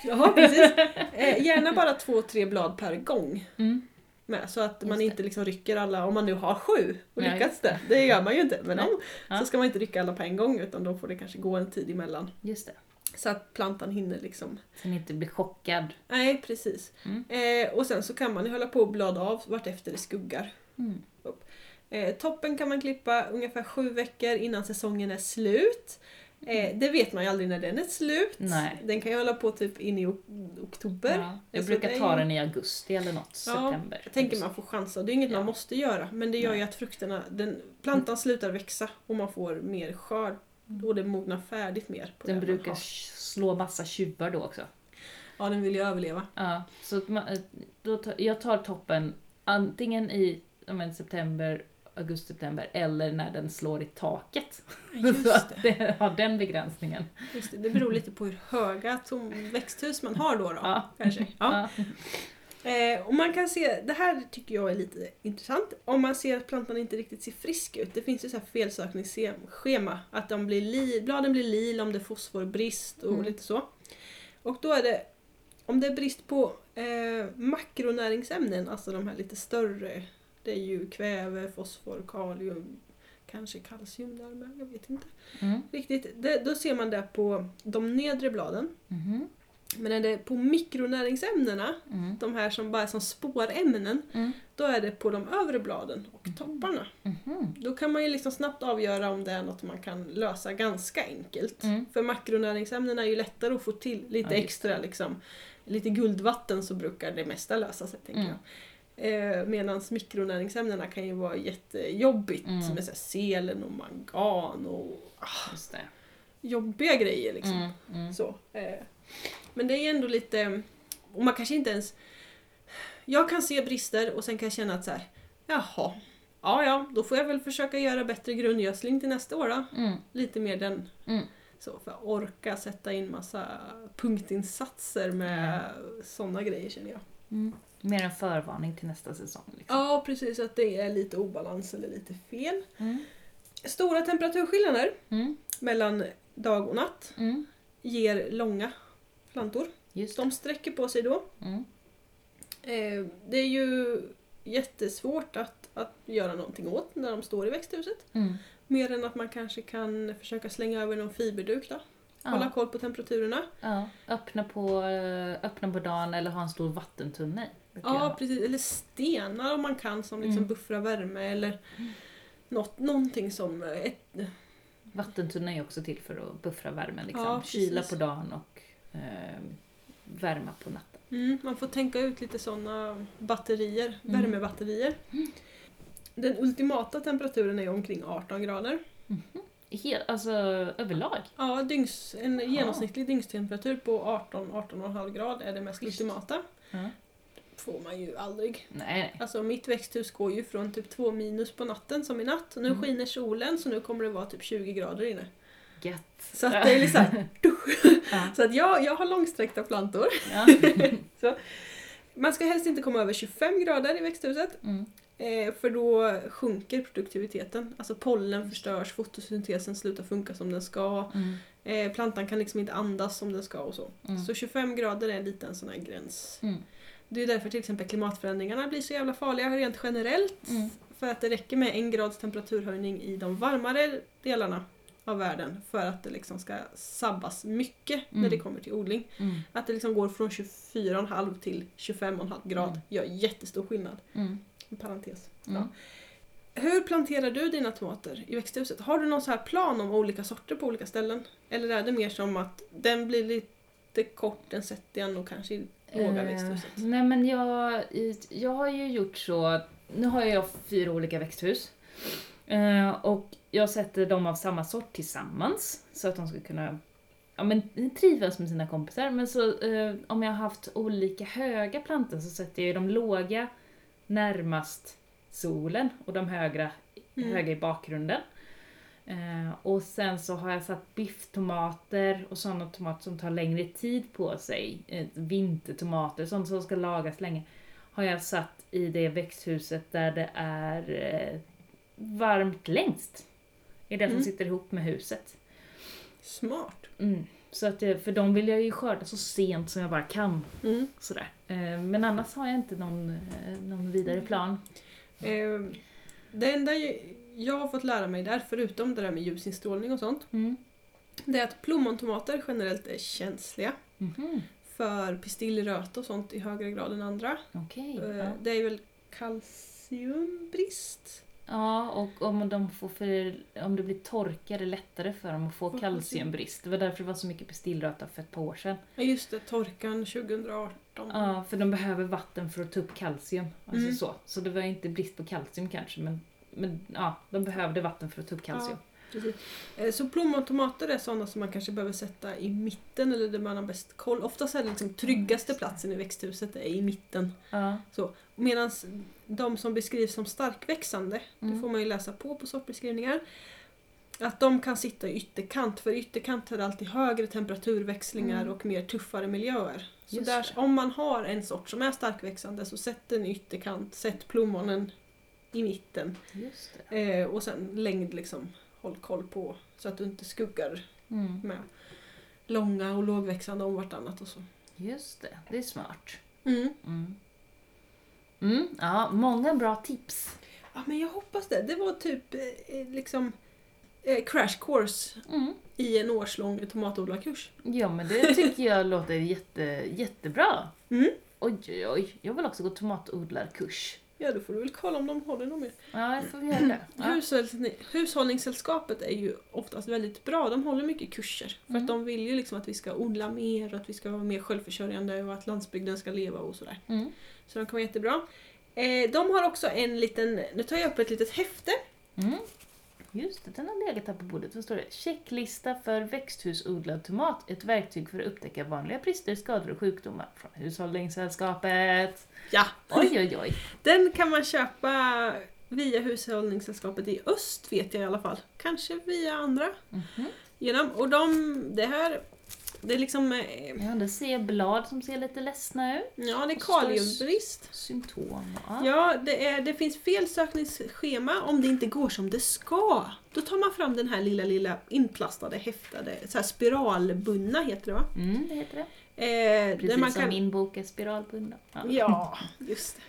Ja, precis. Eh, gärna bara två, tre blad per gång. Mm. Med, så att man inte liksom rycker alla, om man nu har sju och Ja, lyckats det. Det gör man ju inte. Men om, Ja. så ska man inte rycka alla på en gång utan då får det kanske gå en tid emellan. Just det. Så att plantan hinner liksom. Så ni inte blir chockad. Nej, precis. Mm. Eh, och sen så kan man ju hålla på och blada av vartefter det skuggar. Mm. Eh, toppen kan man klippa ungefär sju veckor innan säsongen är slut. Eh, det vet man ju aldrig när den är slut. Nej. Den kan ju hålla på typ in i ok- oktober. Ja, jag brukar ta den i augusti eller något, september. Jag tänker man får chansa. Det är inget Ja. man måste göra. Men det gör ju att frukterna, den, plantan slutar växa och man får mer skörd. Och det mognar färdigt mer. På Den brukar slå massa tjuvar då också. Ja, den vill ju överleva. Ja, så man, eh, då tar, jag tar toppen antingen i men, september, augusti-september eller när den slår i taket. Just det. det har den begränsningen. Just det. det beror lite på hur höga tom växthus man har då. då Ja. Kanske. *laughs* Ja. Ja. Eh, och man kan se, det här tycker jag är lite intressant, om man ser att plantan inte riktigt ser frisk ut. Det finns ju så här felsökningsschema, att de blir li, bladen blir lila om det är fosforbrist och Mm. lite så. Och då är det, om det är brist på eh, makronäringsämnen, alltså de här lite större, det är ju kväve, fosfor, kalium, kanske kalcium där med, jag vet inte Mm. riktigt. Det, då ser man det på de nedre bladen. Mhm. Men är det på mikronäringsämnena, Mm. de här som bara är som spårämnen, Mm. då är det på de övre bladen och topparna. Mhm. Då kan man ju liksom snabbt avgöra om det är något man kan lösa ganska enkelt. Mm. För makronäringsämnena är ju lättare att få till lite Ja, extra liksom. Lite guldvatten så brukar det mesta lösa sig tänker Mm. jag. Eh, Medan mikronäringsämnena kan ju vara jättejobbigt Mm. med så selen och mangan och ah, det. jobbiga grejer liksom. Mm, mm. Så, eh, men det är ändå lite, och man kanske inte ens... Jag kan se brister och sen kan jag känna att så här, jaha, ja ja, då får jag väl försöka göra bättre grundgödsling till nästa år då. Mm, Lite mer den, mm. så för att orka sätta in massa punktinsatser med sådana grejer känner jag. Mer en förvarning till nästa säsong. Liksom. Ja precis, att det är lite obalans eller lite fel. Mm. Stora temperaturskillnader Mm. mellan dag och natt Mm. ger långa plantor. Just det. De sträcker på sig då. Mm. Eh, det är ju jättesvårt att, att göra någonting åt när de står i växthuset. Mm. Mer än att man kanske kan försöka slänga över någon fiberduk då. Hålla Ja. koll på temperaturerna. ja. Öppna, på, eh, öppna på dagen eller ha en stor vattentunna i. Ja, precis. Eller stenar om man kan som liksom Mm. buffrar värme eller något, någonting som... Ett, Vattentunna är också till för att buffra värmen. Liksom. Ja, Kyla på dagen och eh, värma på natten. mm, man får tänka ut lite sådana batterier, Mm. värmebatterier. Den ultimata temperaturen är omkring 18 grader. Helt, alltså överlag. Ja, dygns, en genomsnittlig dygnstemperatur på 18-18,5 grad är det mest Schysst. ultimata. Ja. Får man ju aldrig. Nej. Alltså mitt växthus går ju från typ 2 minus på natten som i natt. Och nu Mm. skiner solen så nu kommer det vara typ 20 grader inne. Gött. Så att det är *laughs* Ja. Så att jag, jag har långsträckta plantor. Ja. *laughs* Man ska helst inte komma över 25 grader i växthuset. Mm. Eh, för då sjunker produktiviteten. Alltså pollen förstörs, fotosyntesen slutar funka som den ska. Mm. Eh, plantan kan liksom inte andas som den ska och så. Mm. Så 25 grader är lite en sån här gräns. Det är därför till exempel klimatförändringarna blir så jävla farliga rent generellt. Mm. För att det räcker med en grads temperaturhöjning i de varmare delarna av världen för att det liksom ska sabbas mycket när Mm. det kommer till odling. Mm. Att det liksom går från 24,5 till 25,5 grad Mm. gör jättestor skillnad. Mm. En parentes. Mm. Ja. Hur planterar du dina tomater i växthuset? Har du någon så här plan om olika sorter på olika ställen? Eller är det mer som att den blir lite kort, den sätter jag nog kanske Eh? Nej men jag, jag har ju gjort så, nu har jag fyra olika växthus. Eh, och jag sätter dem av samma sort tillsammans så att de ska kunna ja, men, trivas med sina kompisar. Men så eh, om jag har haft olika höga plantor så sätter jag ju de låga närmast solen och de högra, Mm. höga i bakgrunden. Eh, och sen så har jag satt bifftomater och sådana tomater som tar längre tid på sig. Eh, vintertomater, sånt som ska lagas länge. Har jag satt i det växthuset där det är eh, varmt längst. Det är det som Mm. sitter ihop med huset. Smart. Mm. Så att, för de vill jag ju skörda så sent som jag bara kan. Mm. Sådär. Eh, men annars har jag inte någon, eh, någon vidare plan. Eh, det enda jag- jag har fått lära mig där, förutom det där med ljusinstrålning och sånt, Mm. det är att plommontomater generellt är känsliga Mhm. för pistillröta och sånt i högre grad än andra. Okej. Eh, ja. Det är väl kalciumbrist? Ja, och om, de får för, om det blir torka är det lättare för dem att få kalciumbrist. Det var därför det var så mycket pistillröta för ett par år sedan. Ja just det, torkan 2018. Ja, för de behöver vatten för att ta upp kalcium. Alltså Mm. så. så det var inte brist på kalcium kanske, men, men ja, de behövde vatten för att ta upp kalcium. Precis. Eh, Så plommontomater är sådana som man kanske behöver sätta i mitten eller där man har bäst koll. Oftast är det liksom tryggaste platsen i växthuset är i mitten. Ja. Medan de som beskrivs som starkväxande, det Mm. får man ju läsa på på sortbeskrivningar, att de kan sitta i ytterkant. För i ytterkant är det alltid högre temperaturväxlingar Mm. och mer tuffare miljöer. Så där, det. om man har en sort som är starkväxande så sätt den i ytterkant, sätt plommonen i mitten. Eh, och sen längd liksom, håll koll på så att du inte skuggar Mm. med långa och lågväxande om vartannat och så. Just det, det är smart. Mm. Mm. Mm, ja, många bra tips. Ja men jag hoppas det. Det var typ eh, liksom eh, crash course Mm. i en årslång tomatodlarkurs. Ja, men det tycker jag låter jätte, jättebra. *laughs* Mm. Oj, oj, oj. Jag vill också gå tomatodlarkurs. Ja då får du väl kolla om de håller något mer. Ja, jag får göra det. Ja. Hushållni- Hushållningssällskapet är ju oftast väldigt bra. De håller mycket kurser. För Mm. att de vill ju liksom att vi ska odla mer och att vi ska vara mer självförsörjande och att landsbygden ska leva och sådär. Mm. Så de kan vara jättebra. Eh, de har också en liten, nu tar jag upp ett litet häfte. Mm. Just det, den har legat här på bordet. Så står det checklista för växthusodlad tomat. Ett verktyg för att upptäcka vanliga brister, skador och sjukdomar från Hushållningssällskapet. Ja, Oj, oj, oj. *laughs* den kan man köpa via Hushållningssällskapet i öst vet jag i alla fall. Kanske via andra. Mhm. Genom, och de, det här, det är liksom, eh, Ja, det ser blad som ser lite ledsna ut. ja det är kaliumbrist. Symptom. Ja. Ja, det, är, det finns felsökningsschema om det inte går som det ska. Då tar man fram den här lilla, lilla inplastade, häftade, så här spiralbundna heter det va? Mm, det heter det. Eh, Precis man som kan, min bok är spiralbundna. Ja. Ja, *laughs* just det.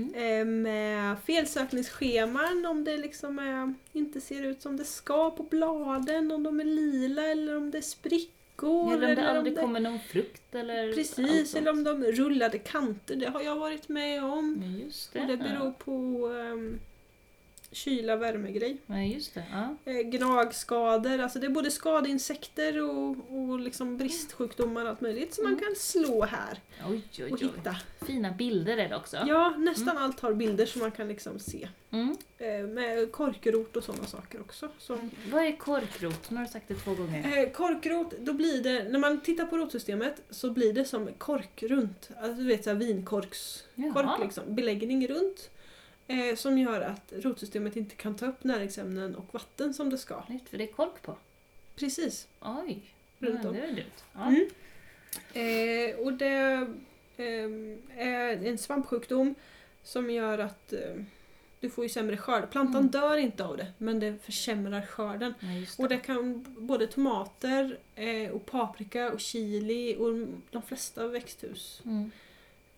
Mm. Eh, med felsökningsscheman om det liksom är, inte ser ut som det ska på bladen, om de är lila eller om det är sprickor. Eller om det eller aldrig det- kommer någon frukt eller Precis, eller om de rullade kanter, det har jag varit med om. Ja, just det. Och det beror ja. på um, kyla värmegrej. Ja, just det. Ja. Eh, gnagskador, alltså det är både skadeinsekter och, och liksom bristsjukdomar och allt möjligt som man Mm. kan slå här Oj, oj, och oj. hitta. Fina bilder är det också. Ja, nästan allt har bilder som man kan liksom se. Mm. Eh, med korkrot och sådana saker också. Så. Vad är korkrot? Nu har du sagt det två gånger. Eh, korkrot, då blir det, när man tittar på rotsystemet så blir det som korkrunt. Alltså du vet såhär vinkorkskork Jaha. liksom. Beläggning runt. Eh, som gör att rotsystemet inte kan ta upp näringsämnen och vatten som det ska. Nytt, för det är kork på. Precis. Oj. Runt ja, om. det är dumt. Ja. Mm. Eh, och det ehm, är en svampsjukdom som gör att eh, du får ju sämre skörd. Plantan Mm. dör inte av det, men det försämrar skörden. Ja, det. Och det kan både tomater eh, och paprika och chili och de flesta växthusgrödorna Mm.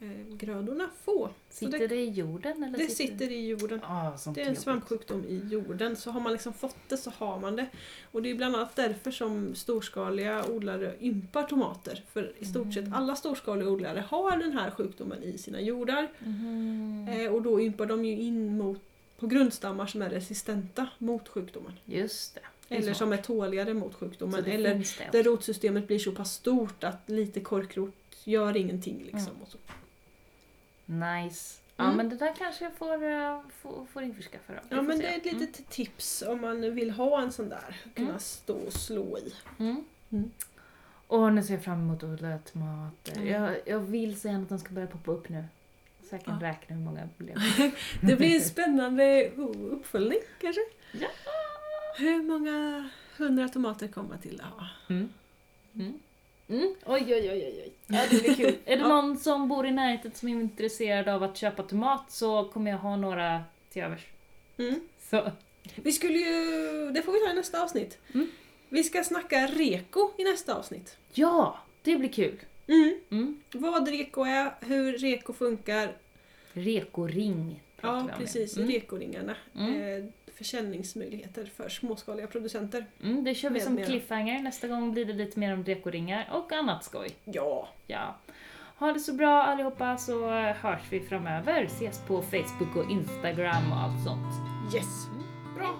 Eh, grödorna få. Så Sitter det, det i jorden? Eller det sitter i jorden. Ah, Det är en svampsjukdom i jorden, så har man liksom fått det så har man det. Och det är bland annat därför som storskaliga odlare ympar tomater. För i stort sett Mm. alla storskaliga odlare har den här sjukdomen i sina jordar. Mhm. Eh, och då ympar de ju in mot, på grundstammar som är resistenta mot sjukdomen. Just det. Eller som är tåligare mot sjukdomen. Eller där rotsystemet blir så pass stort att lite korkrot gör ingenting. Liksom, Mm. Och. Nice. Ja Mm. men det där kanske jag får, uh, får, får införskaffa då. Ja men se. det är ett Mm. litet tips om man vill ha en sån där. Kunna Mm. stå och slå i. Mm. Mm. Och nu ser jag fram emot att odla tomater. Mm. Jag, jag vill så gärna att de ska börja poppa upp nu. Så jag kan Ja. räkna hur många det blev. *laughs* Det blir en spännande uppföljning kanske. Ja. Hur många hundra tomater kommer man till att ha? Mm. Oj, oj, oj, oj, oj. Ja, det blir kul. är det Ja. någon som bor i närheten som är intresserad av att köpa tomat så kommer jag ha några till övers. Mm. Så. Vi skulle ju, det får vi ta i nästa avsnitt. Mm. Vi ska snacka reko i nästa avsnitt. Ja, det blir kul. Mm. Mm. Vad reko är, hur reko funkar. Rekoring Ja precis, Mm. rekoringarna. Mm. Försäljningsmöjligheter för småskaliga producenter. Mm, det kör vi Med som mera. cliffhanger. Nästa gång blir det lite mer om rekoringar och annat skoj. Ja. Ja. Ha det så bra allihopa så hörs vi framöver. Ses på Facebook och Instagram och allt sånt. Yes. Bra.